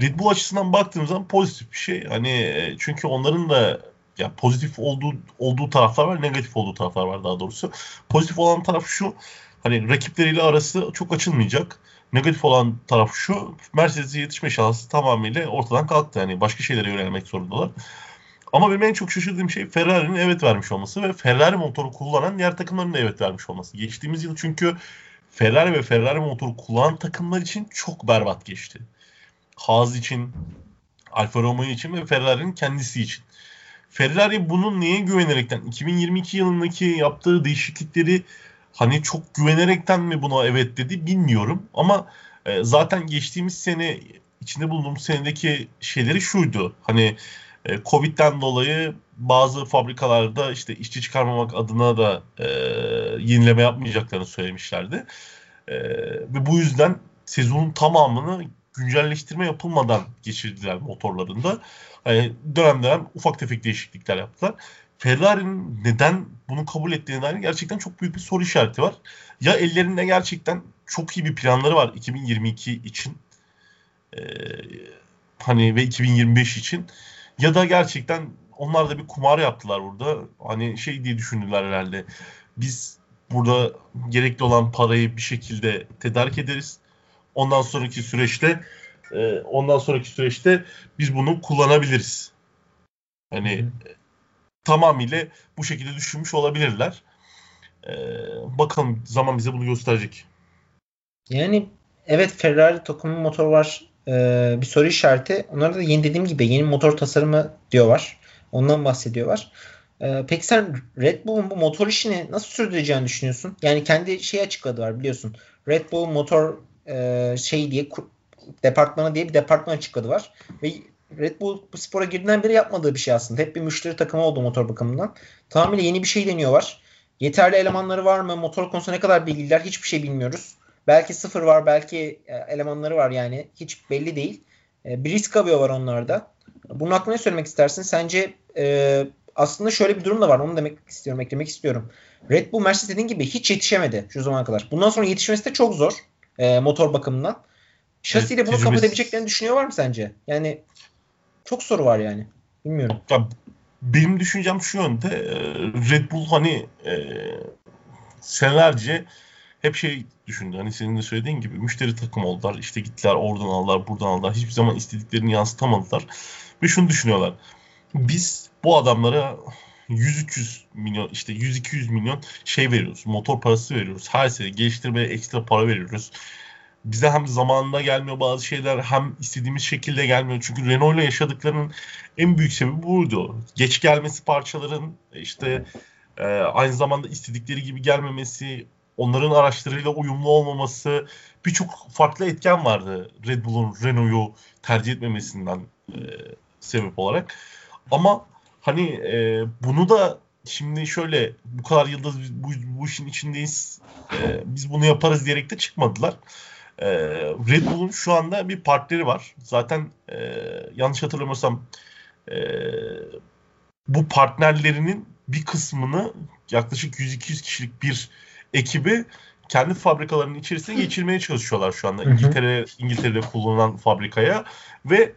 Red Bull açısından baktığımız zaman pozitif bir şey. Hani e, çünkü onların da ya pozitif olduğu olduğu taraflar var, negatif olduğu taraflar var daha doğrusu. Pozitif olan taraf şu. Hani rakipleriyle arası çok açılmayacak. Negatif olan taraf şu. Mercedes'e yetişme şansı tamamıyla ortadan kalktı. Yani başka şeylere yönelmek zorundalar. Ama benim en çok şaşırdığım şey Ferrari'nin evet vermiş olması ve Ferrari motoru kullanan diğer takımların da evet vermiş olması. Geçtiğimiz yıl çünkü Ferrari ve Ferrari motoru kullanan takımlar için çok berbat geçti. Haas için, Alfa Romeo için ve Ferrari'nin kendisi için. Ferrari bunun neye güvenerekten 2022 yılındaki yaptığı değişiklikleri hani çok güvenerekten mi buna evet dedi bilmiyorum ama e, zaten geçtiğimiz sene içinde bulunduğumuz senedeki şeyleri şuydu. Hani e, Covid'den dolayı bazı fabrikalarda işte işçi çıkarmamak adına da e, yenileme yapmayacaklarını söylemişlerdi. E, ve bu yüzden sezonun tamamını güncelleştirme yapılmadan geçirdiler motorlarında. Yani dönem dönem ufak tefek değişiklikler yaptılar. Ferrari'nin neden bunu kabul ettiğine dair gerçekten çok büyük bir soru işareti var. Ya ellerinde gerçekten çok iyi bir planları var 2022 için. Ee, hani ve 2025 için ya da gerçekten onlar da bir kumar yaptılar burada. Hani şey diye düşündüler herhalde. Biz burada gerekli olan parayı bir şekilde tedarik ederiz. Ondan sonraki süreçte e, ondan sonraki süreçte biz bunu kullanabiliriz. Hani tamamıyla bu şekilde düşünmüş olabilirler. E, bakalım zaman bize bunu gösterecek. Yani evet Ferrari takımı motor var bir soru işareti. Onlara da yeni dediğim gibi yeni motor tasarımı diyorlar. Ondan bahsediyorlar. Peki sen Red Bull'un bu motor işini nasıl sürdüreceğini düşünüyorsun? Yani kendi şey açıkladılar biliyorsun. Red Bull motor e, şey diye departmanı diye bir departman açıkladı var. Ve Red Bull bu spora girdiğinden beri yapmadığı bir şey aslında. Hep bir müşteri takımı oldu motor bakımından. Tamamıyla yeni bir şey deniyorlar. Yeterli elemanları var mı? Motor konusunda ne kadar bilgiler hiçbir şey bilmiyoruz. Belki sıfır var, belki e, elemanları var yani. Hiç belli değil. E, bir risk alıyorlar onlarda. Bunun hakkında ne söylemek istersin? Sence e, aslında şöyle bir durum da var. Onu demek istiyorum, eklemek istiyorum. Red Bull Mercedes dediğin gibi hiç yetişemedi şu zamana kadar. Bundan sonra yetişmesi de çok zor e, motor bakımından. Şasiyle evet, bunu kabul edebileceklerini düşünüyor var mı sence? Yani çok soru var yani. Bilmiyorum. Ya, benim düşüncem şu yönde. Red Bull hani e, senelerce hep şey düşündü. Hani senin de söylediğin gibi müşteri takım oldular. İşte gittiler oradan aldılar, buradan aldılar. Hiçbir zaman istediklerini yansıtamadılar. Ve şunu düşünüyorlar. Biz bu adamlara 100-300 milyon işte 100-200 milyon şey veriyoruz. Motor parası veriyoruz. Her sene geliştirmeye ekstra para veriyoruz. Bize hem zamanında gelmiyor bazı şeyler hem istediğimiz şekilde gelmiyor. Çünkü Renault ile yaşadıklarının en büyük sebebi buydu. Geç gelmesi parçaların işte e, aynı zamanda istedikleri gibi gelmemesi, onların araçlarıyla uyumlu olmaması birçok farklı etken vardı Red Bull'un Renault'u tercih etmemesinden e, sebep olarak. Ama hani e, bunu da şimdi şöyle bu kadar yıldız bu, bu işin içindeyiz e, biz bunu yaparız diyerek de çıkmadılar. E, Red Bull'un şu anda bir partneri var. Zaten e, yanlış hatırlamıyorsam e, bu partnerlerinin bir kısmını yaklaşık 100-200 kişilik bir ekibi kendi fabrikalarının içerisine geçirmeye çalışıyorlar şu anda. İngiltere İngiltere'de kullanılan fabrikaya ve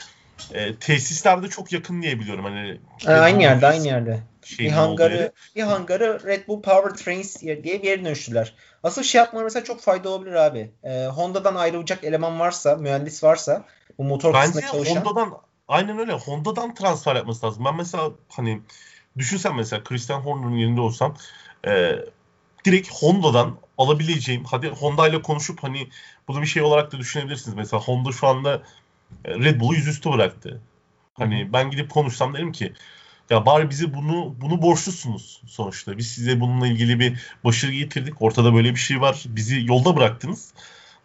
e, tesisler de çok yakın diye biliyorum. Hani e, aynı yerde, aynı yerde. Bir hangarı, bir hangarı Red Bull Power Trains diye bir yere dönüştüler. Asıl şey yapmaları mesela çok fayda olabilir abi. E, Honda'dan ayrılacak eleman varsa, mühendis varsa bu motor kısmında çalışan. Honda'dan aynen öyle. Honda'dan transfer yapması lazım. Ben mesela hani düşünsem mesela Christian Horner'ın yerinde olsam e, direkt Honda'dan alabileceğim hadi Honda ile konuşup hani bunu bir şey olarak da düşünebilirsiniz. Mesela Honda şu anda Red Bull'u yüzüstü bıraktı. Hani ben gidip konuşsam derim ki ya bari bizi bunu bunu borçlusunuz sonuçta. Biz size bununla ilgili bir başarı getirdik. Ortada böyle bir şey var. Bizi yolda bıraktınız.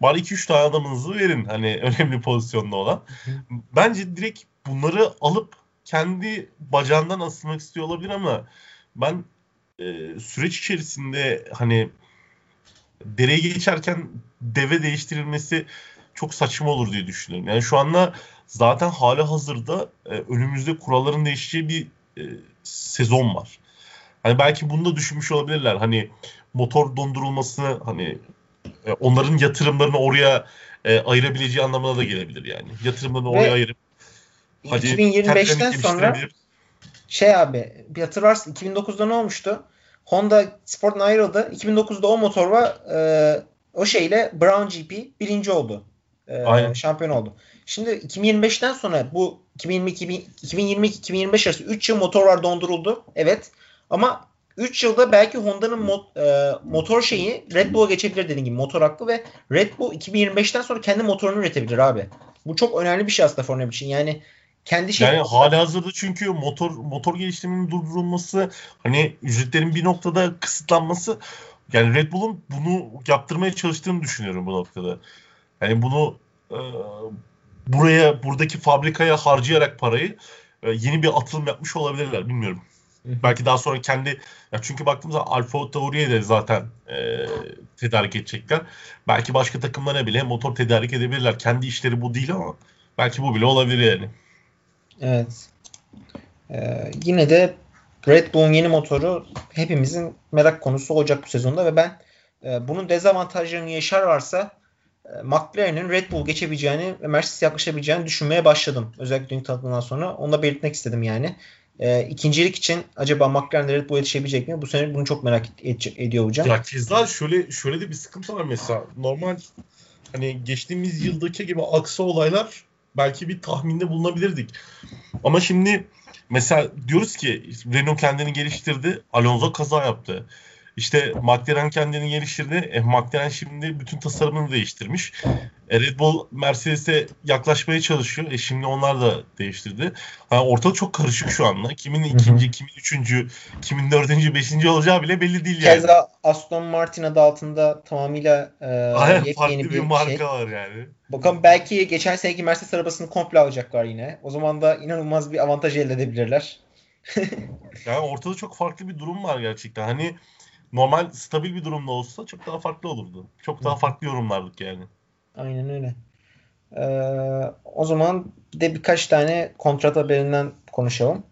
Bari 2-3 tane adamınızı verin. Hani *laughs* önemli pozisyonda olan. Bence direkt bunları alıp kendi bacağından asılmak istiyor olabilir ama ben e, süreç içerisinde hani dereye geçerken deve değiştirilmesi çok saçma olur diye düşünüyorum. Yani şu anda zaten hali hazırda e, önümüzde kuralların değişeceği bir e, sezon var. Hani belki bunu da düşünmüş olabilirler. Hani motor dondurulmasını hani e, onların yatırımlarını oraya e, ayırabileceği anlamına da gelebilir yani. Yatırımlarını oraya ayırıp hadi 2025'ten sonra şey abi bir hatırlarsın 2009'da ne olmuştu? Honda Sport'tan ayrıldı. 2009'da o motor var e, o şeyle Brown GP birinci oldu. E, Aynen. Şampiyon oldu. Şimdi 2025'ten sonra bu 2022-2025 arası 3 yıl motorlar donduruldu. Evet. Ama 3 yılda belki Honda'nın mot, e, motor şeyi Red Bull'a geçebilir dediğim gibi motor hakkı ve Red Bull 2025'ten sonra kendi motorunu üretebilir abi. Bu çok önemli bir şey aslında Formula için. Yani kendi şey yani hali hazırda çünkü motor motor geliştirmenin durdurulması hani ücretlerin bir noktada kısıtlanması yani Red Bull'un bunu yaptırmaya çalıştığını düşünüyorum bu noktada. Yani bunu e, buraya buradaki fabrikaya harcayarak parayı e, yeni bir atılım yapmış olabilirler bilmiyorum. Belki daha sonra kendi ya çünkü baktığımızda Alfa Tauri'ye de zaten e, tedarik edecekler. Belki başka takımlara bile motor tedarik edebilirler. Kendi işleri bu değil ama belki bu bile olabilir yani. Evet. Ee, yine de Red Bull'un yeni motoru hepimizin merak konusu olacak bu sezonda ve ben e, bunun dezavantajlarını yaşarlarsa e, McLaren'in Red Bull geçebileceğini ve Mercedes yaklaşabileceğini düşünmeye başladım. Özellikle dünkü tanıtımdan sonra. Onu da belirtmek istedim yani. E, ikincilik için acaba McLaren Red Bull yetişebilecek mi? Bu sene bunu çok merak ed- ediyor hocam. Ya keza şöyle şöyle de bir sıkıntı var mesela. Normal hani geçtiğimiz yıldaki gibi aksi olaylar belki bir tahminde bulunabilirdik. Ama şimdi mesela diyoruz ki Renault kendini geliştirdi. Alonso kaza yaptı. İşte McLaren kendini geliştirdi. E, McLaren şimdi bütün tasarımını değiştirmiş. E, Red Bull Mercedes'e yaklaşmaya çalışıyor. E, şimdi onlar da değiştirdi. Yani ortalık çok karışık şu anda. Kimin ikinci, kimin üçüncü, kimin dördüncü, beşinci olacağı bile belli değil yani. Keza Aston Martin adı altında tamamıyla e, Aynen, yepyeni bir, bir marka şey. var yani. Bakalım belki geçen seneki Mercedes arabasını komple alacaklar yine. O zaman da inanılmaz bir avantaj elde edebilirler. *laughs* yani ortada çok farklı bir durum var gerçekten. Hani normal stabil bir durumda olsa çok daha farklı olurdu. Çok daha farklı yorumlardık yani. Aynen öyle. Ee, o zaman bir de birkaç tane kontrat haberinden konuşalım.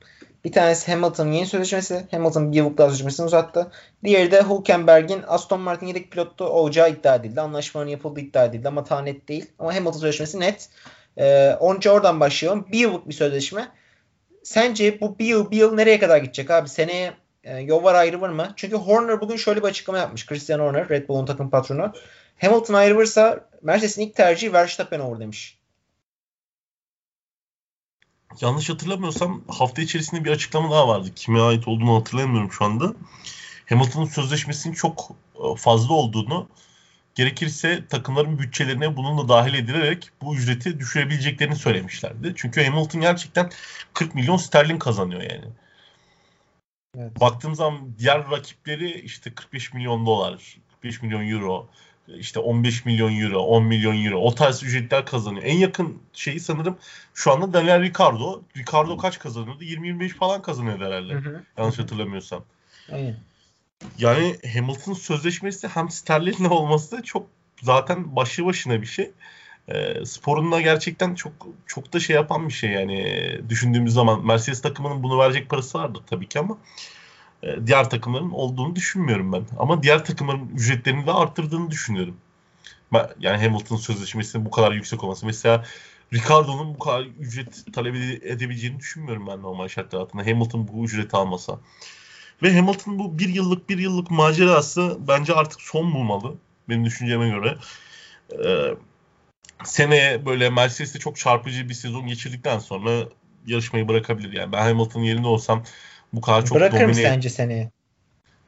Bir tanesi Hamilton'ın yeni sözleşmesi. Hamilton bir yıllık daha sözleşmesini uzattı. Diğeri de Hülkenberg'in Aston Martin yedek pilotu olacağı iddia edildi. Anlaşmanın yapıldığı iddia edildi ama daha net değil. Ama Hamilton sözleşmesi net. Ee, onca oradan başlayalım. Bir yıllık bir sözleşme. Sence bu bir yıl bir yıl nereye kadar gidecek abi? Seneye e, yol var ayrı var mı? Çünkü Horner bugün şöyle bir açıklama yapmış. Christian Horner, Red Bull'un takım patronu. Hamilton ayrılırsa Mercedes'in ilk tercihi Verstappen olur demiş. Yanlış hatırlamıyorsam hafta içerisinde bir açıklama daha vardı. Kime ait olduğunu hatırlamıyorum şu anda. Hamilton'ın sözleşmesinin çok e, fazla olduğunu gerekirse takımların bütçelerine bununla dahil edilerek bu ücreti düşürebileceklerini söylemişlerdi. Çünkü Hamilton gerçekten 40 milyon sterlin kazanıyor yani. Evet. Baktığım zaman diğer rakipleri işte 45 milyon dolar, 45 milyon euro, işte 15 milyon euro, 10 milyon euro o tarz ücretler kazanıyor. En yakın şeyi sanırım şu anda Daniel Ricardo. Ricardo kaç kazanıyordu? 20-25 falan kazanıyordu herhalde. Hı hı. Yanlış hatırlamıyorsam. Aynen. Yani Hamilton sözleşmesi hem sterlinle *laughs* olması çok zaten başı başına bir şey. E, sporunla gerçekten çok çok da şey yapan bir şey yani düşündüğümüz zaman Mercedes takımının bunu verecek parası vardır tabii ki ama e, diğer takımların olduğunu düşünmüyorum ben. Ama diğer takımların ücretlerini de arttırdığını düşünüyorum. Yani Hamilton sözleşmesinin bu kadar yüksek olması. Mesela Ricardo'nun bu kadar ücret talep edebileceğini düşünmüyorum ben normal şartlar altında. Hamilton bu ücreti almasa. Ve Hamilton bu bir yıllık bir yıllık macerası bence artık son bulmalı. Benim düşünceme göre. Ee, seneye böyle Mercedes'te çok çarpıcı bir sezon geçirdikten sonra yarışmayı bırakabilir. Yani ben Hamilton'ın yerinde olsam bu kadar çok Bırakır domine... sence seneye?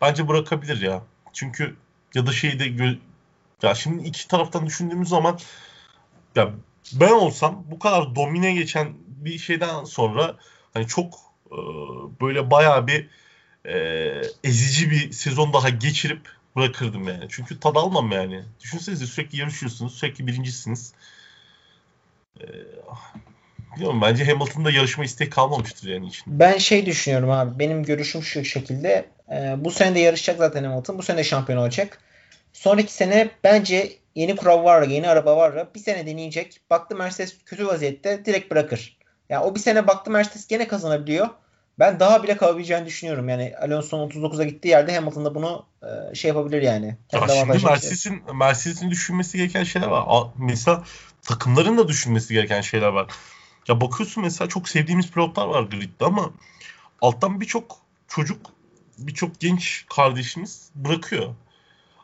Bence bırakabilir ya. Çünkü ya da şeyde gö... ya şimdi iki taraftan düşündüğümüz zaman ya ben olsam bu kadar domine geçen bir şeyden sonra hani çok e, böyle bayağı bir e, ezici bir sezon daha geçirip bırakırdım yani. Çünkü tad almam yani. Düşünsenize sürekli yarışıyorsunuz, sürekli birincisiniz. Ee, bilmiyorum bence Hamilton'da yarışma isteği kalmamıştır yani için. Ben şey düşünüyorum abi. Benim görüşüm şu şekilde. E, bu sene de yarışacak zaten Hamilton. Bu sene de şampiyon olacak. Sonraki sene bence yeni kural var, yeni araba var. Bir sene deneyecek. Baktı Mercedes kötü vaziyette direkt bırakır. Yani o bir sene baktı Mercedes gene kazanabiliyor. Ben daha bile kalabileceğini düşünüyorum. Yani Alonso'nun 39'a gittiği yerde Hamilton da bunu e, şey yapabilir yani. Ya şimdi Mercedes'in Mercedes'in düşünmesi gereken şeyler var. Mesela takımların da düşünmesi gereken şeyler var. Ya bakıyorsun mesela çok sevdiğimiz pilotlar var gridde ama alttan birçok çocuk, birçok genç kardeşimiz bırakıyor.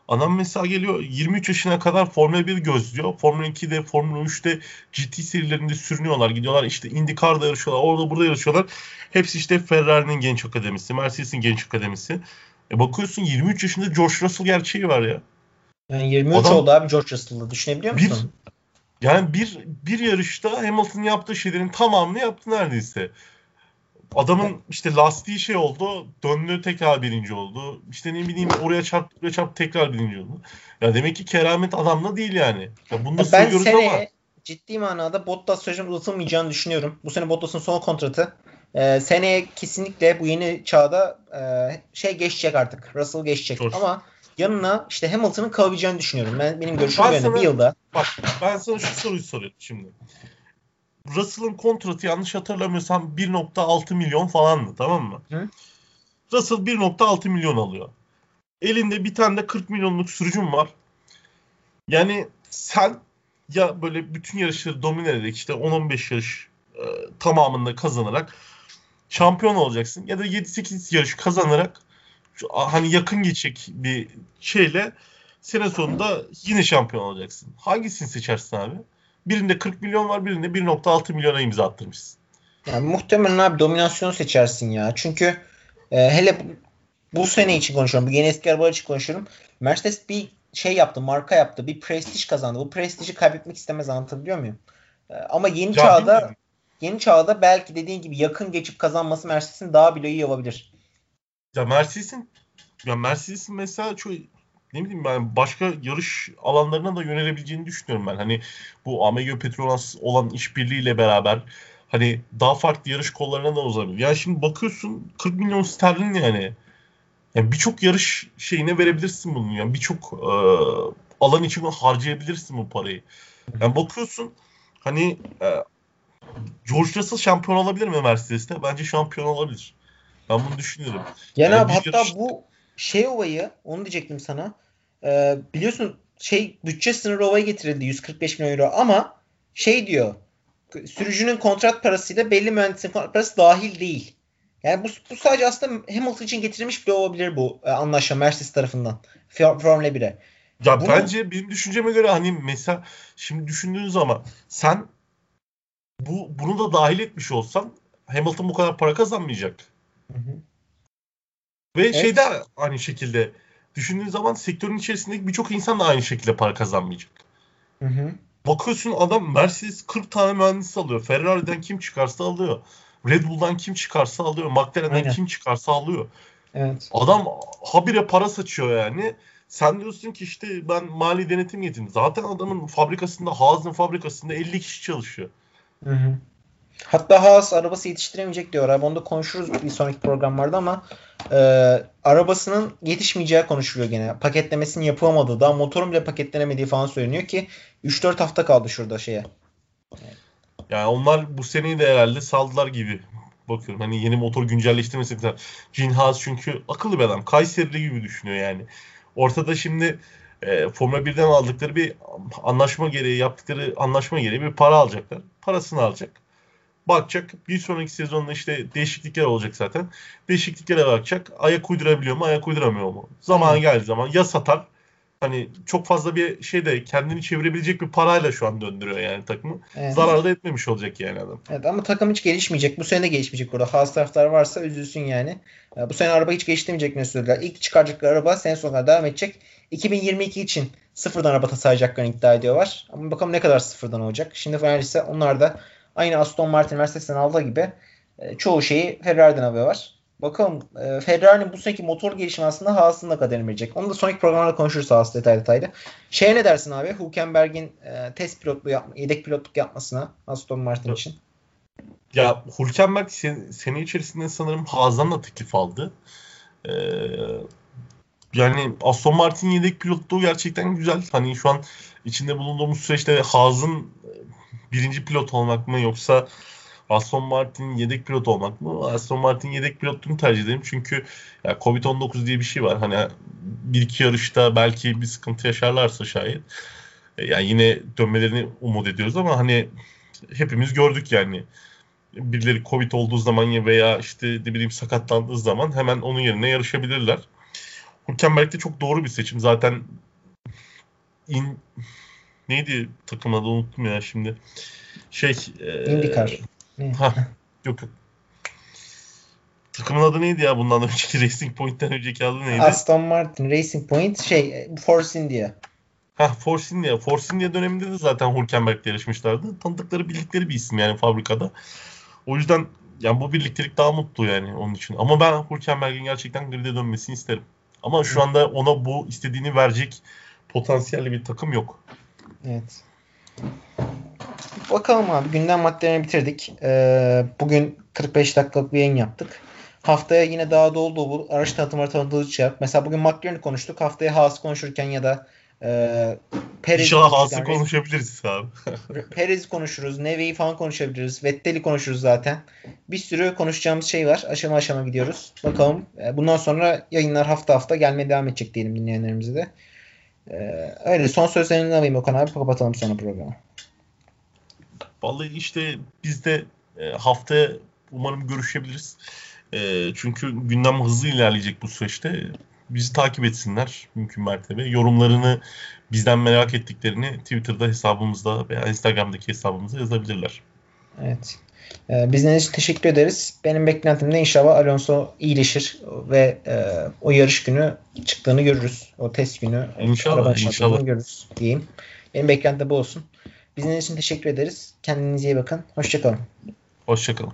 Adam mesela geliyor 23 yaşına kadar Formula 1 gözlüyor. Formula 2'de, Formula 3'te GT serilerinde sürünüyorlar. Gidiyorlar işte IndyCar'da yarışıyorlar. Orada burada yarışıyorlar. Hepsi işte Ferrari'nin genç akademisi, Mercedes'in genç akademisi. E bakıyorsun 23 yaşında George Russell gerçeği var ya. Yani 23 Adam, oldu abi George Russell'ı düşünebiliyor musun? Bir, yani bir, bir yarışta Hamilton yaptığı şeylerin tamamını yaptı neredeyse. Adamın işte lastiği şey oldu. Döndü tekrar birinci oldu. İşte ne bileyim oraya çarptı oraya çarptı tekrar birinci oldu. Ya demek ki keramet adamla değil yani. Ya bunu da ben sene ama. ciddi manada Bottas sözüm uzatılmayacağını düşünüyorum. Bu sene Bottas'ın son kontratı. Ee, seneye kesinlikle bu yeni çağda e, şey geçecek artık. Russell geçecek. Dur. Ama yanına işte Hamilton'ın kalabileceğini düşünüyorum. Ben benim görüşüm ben sana, bir yılda. Bak ben sana şu soruyu soruyorum şimdi. Russell'ın kontratı yanlış hatırlamıyorsam 1.6 milyon falandı tamam mı? Hı? Russell 1.6 milyon alıyor. Elinde bir tane de 40 milyonluk sürücüm var. Yani sen ya böyle bütün yarışları domine ederek işte 10-15 yarış e, tamamında kazanarak şampiyon olacaksın. Ya da 7-8 yarış kazanarak şu, hani yakın geçecek bir şeyle sene sonunda yine şampiyon olacaksın. Hangisini seçersin abi? Birinde 40 milyon var birinde 1.6 milyona imza attırmışsın. Yani muhtemelen abi dominasyon seçersin ya. Çünkü e, hele bu, bu sene için konuşuyorum. Bu yeni eski arabalar için konuşuyorum. Mercedes bir şey yaptı, marka yaptı. Bir prestij kazandı. Bu prestiji kaybetmek istemez anlatabiliyor muyum? E, ama yeni ya çağda bilmiyorum. yeni çağda belki dediğin gibi yakın geçip kazanması Mercedes'in daha bile iyi olabilir. Ya Mercedes'in ya Mercedes'in mesela çok ne bileyim ben başka yarış alanlarına da yönelebileceğini düşünüyorum ben. Hani bu AMG Petronas olan işbirliğiyle beraber hani daha farklı yarış kollarına da uzanabilir. Yani şimdi bakıyorsun 40 milyon sterlin yani. Yani birçok yarış şeyine verebilirsin bunu. Yani birçok e, alan için harcayabilirsin bu parayı. Yani bakıyorsun hani e, George Russell şampiyon olabilir mi Mercedes'te? Bence şampiyon olabilir. Ben bunu düşünüyorum. Yani, yani hatta yarış... bu şey olayı onu diyecektim sana. Ee, biliyorsun şey bütçe sınırı olayı getirildi 145 milyon euro ama şey diyor sürücünün kontrat parasıyla belli mühendisin kontrat parası dahil değil. Yani bu, bu sadece aslında Hamilton için getirilmiş bile olabilir bu e, anlaşma Mercedes tarafından. Formula 1'e. Ya Bunu... bence benim düşünceme göre hani mesela şimdi düşündüğün zaman sen bu bunu da dahil etmiş olsan Hamilton bu kadar para kazanmayacak. Hı hı. Ve evet. şey de aynı şekilde düşündüğün zaman sektörün içerisindeki birçok insan da aynı şekilde para kazanmayacak. Hı hı. Bakıyorsun adam Mercedes 40 tane mühendis alıyor. Ferrari'den kim çıkarsa alıyor. Red Bull'dan kim çıkarsa alıyor. McLaren'den Aynen. kim çıkarsa alıyor. Evet. Adam habire para saçıyor yani. Sen diyorsun ki işte ben mali denetim getirdim. Zaten adamın fabrikasında, Haas'ın fabrikasında 50 kişi çalışıyor. Hı hı. Hatta Haas arabası yetiştiremeyecek diyor abi. Onu da konuşuruz bir sonraki programlarda ama e, arabasının yetişmeyeceği konuşuluyor gene. Paketlemesinin yapılamadığı, daha motorun bile paketlenemediği falan söyleniyor ki 3-4 hafta kaldı şurada şeye. Yani onlar bu seneyi de herhalde saldılar gibi bakıyorum. Hani yeni motor güncelleştirmesi mesela. Gene Haas çünkü akıllı bir adam. Kayserili gibi düşünüyor yani. Ortada şimdi e, Formula 1'den aldıkları bir anlaşma gereği yaptıkları anlaşma gereği bir para alacaklar. Parasını alacak bakacak. Bir sonraki sezonda işte değişiklikler olacak zaten. Değişikliklere bakacak. Ayak uydurabiliyor mu, ayak uyduramıyor mu? Zaman geldiği zaman ya satar. Hani çok fazla bir şey de kendini çevirebilecek bir parayla şu an döndürüyor yani takımı. Evet. Zarar da etmemiş olacak yani adam. Evet ama takım hiç gelişmeyecek. Bu sene de gelişmeyecek burada. Haas taraftar varsa üzülsün yani. Bu sene araba hiç geliştirmeyecek söylediler. İlk çıkaracakları araba sene sonuna devam edecek. 2022 için sıfırdan araba tasarlayacaklarını iddia ediyorlar. Ama bakalım ne kadar sıfırdan olacak. Şimdi Ferrari ise onlar da Aynı Aston Martin Mercedes'ten aldığı gibi e, çoğu şeyi Ferrari'den alıyorlar. Bakalım e, Ferrari'nin bu seneki motor gelişimi aslında Haas'ın da kaderini verecek. Onu da sonraki programlarda konuşuruz Haas detay detaylı. Şeye ne dersin abi? Hülkenberg'in e, test pilotluğu yapma, yedek pilotluk yapmasına Aston Martin için. Ya Hülkenberg sen, sene içerisinde sanırım Haas'dan da teklif aldı. Ee, yani Aston Martin yedek pilotluğu gerçekten güzel. Hani şu an içinde bulunduğumuz süreçte Haas'ın birinci pilot olmak mı yoksa Aston Martin yedek pilot olmak mı? Aston Martin yedek pilotluğunu tercih ederim. Çünkü ya Covid-19 diye bir şey var. Hani bir iki yarışta belki bir sıkıntı yaşarlarsa şayet. E, yani yine dönmelerini umut ediyoruz ama hani hepimiz gördük yani. Birileri Covid olduğu zaman veya işte ne bileyim sakatlandığı zaman hemen onun yerine yarışabilirler. Hülkenberg de çok doğru bir seçim. Zaten in, neydi takım adı unuttum ya şimdi. Şey e, IndyCar. Ha, yok yok. Takımın adı neydi ya bundan önceki *laughs* Racing Point'ten önceki adı neydi? Aston Martin Racing Point şey Force India. Ha Force India. Force India döneminde de zaten Hülkenberg'le yarışmışlardı. Tanıdıkları bildikleri bir isim yani fabrikada. O yüzden yani bu birliktelik daha mutlu yani onun için. Ama ben Hülkenberg'in gerçekten grid'e dönmesini isterim. Ama şu anda ona bu istediğini verecek potansiyelli bir takım yok. Evet. Bakalım abi gündem maddelerini bitirdik. Ee, bugün 45 dakikalık bir yayın yaptık. Haftaya yine daha dolu dolu araç tanıtımları tanıtılacak. Mesela bugün McLaren'i konuştuk. Haftaya Haas konuşurken ya da e, Perez İnşallah Haas'ı konuşabiliriz abi. *laughs* Perez konuşuruz. Neve'yi falan konuşabiliriz. Vettel'i konuşuruz zaten. Bir sürü konuşacağımız şey var. Aşama aşama gidiyoruz. Bakalım. E, bundan sonra yayınlar hafta hafta gelmeye devam edecek diyelim dinleyenlerimize de. Ee, öyle son sözlerini alayım Okan abi kapatalım sonra programı. Vallahi işte biz de e, haftaya umarım görüşebiliriz. E, çünkü gündem hızlı ilerleyecek bu süreçte. Bizi takip etsinler mümkün mertebe. Yorumlarını bizden merak ettiklerini Twitter'da hesabımızda veya Instagram'daki hesabımızda yazabilirler. Evet. Ee, bizden için teşekkür ederiz. Benim beklentim de inşallah Alonso iyileşir ve e, o yarış günü çıktığını görürüz. O test günü inşallah, inşallah. görürüz diyeyim. Benim beklentim bu olsun. Bizden için teşekkür ederiz. Kendinize iyi bakın. Hoşçakalın. Hoşçakalın.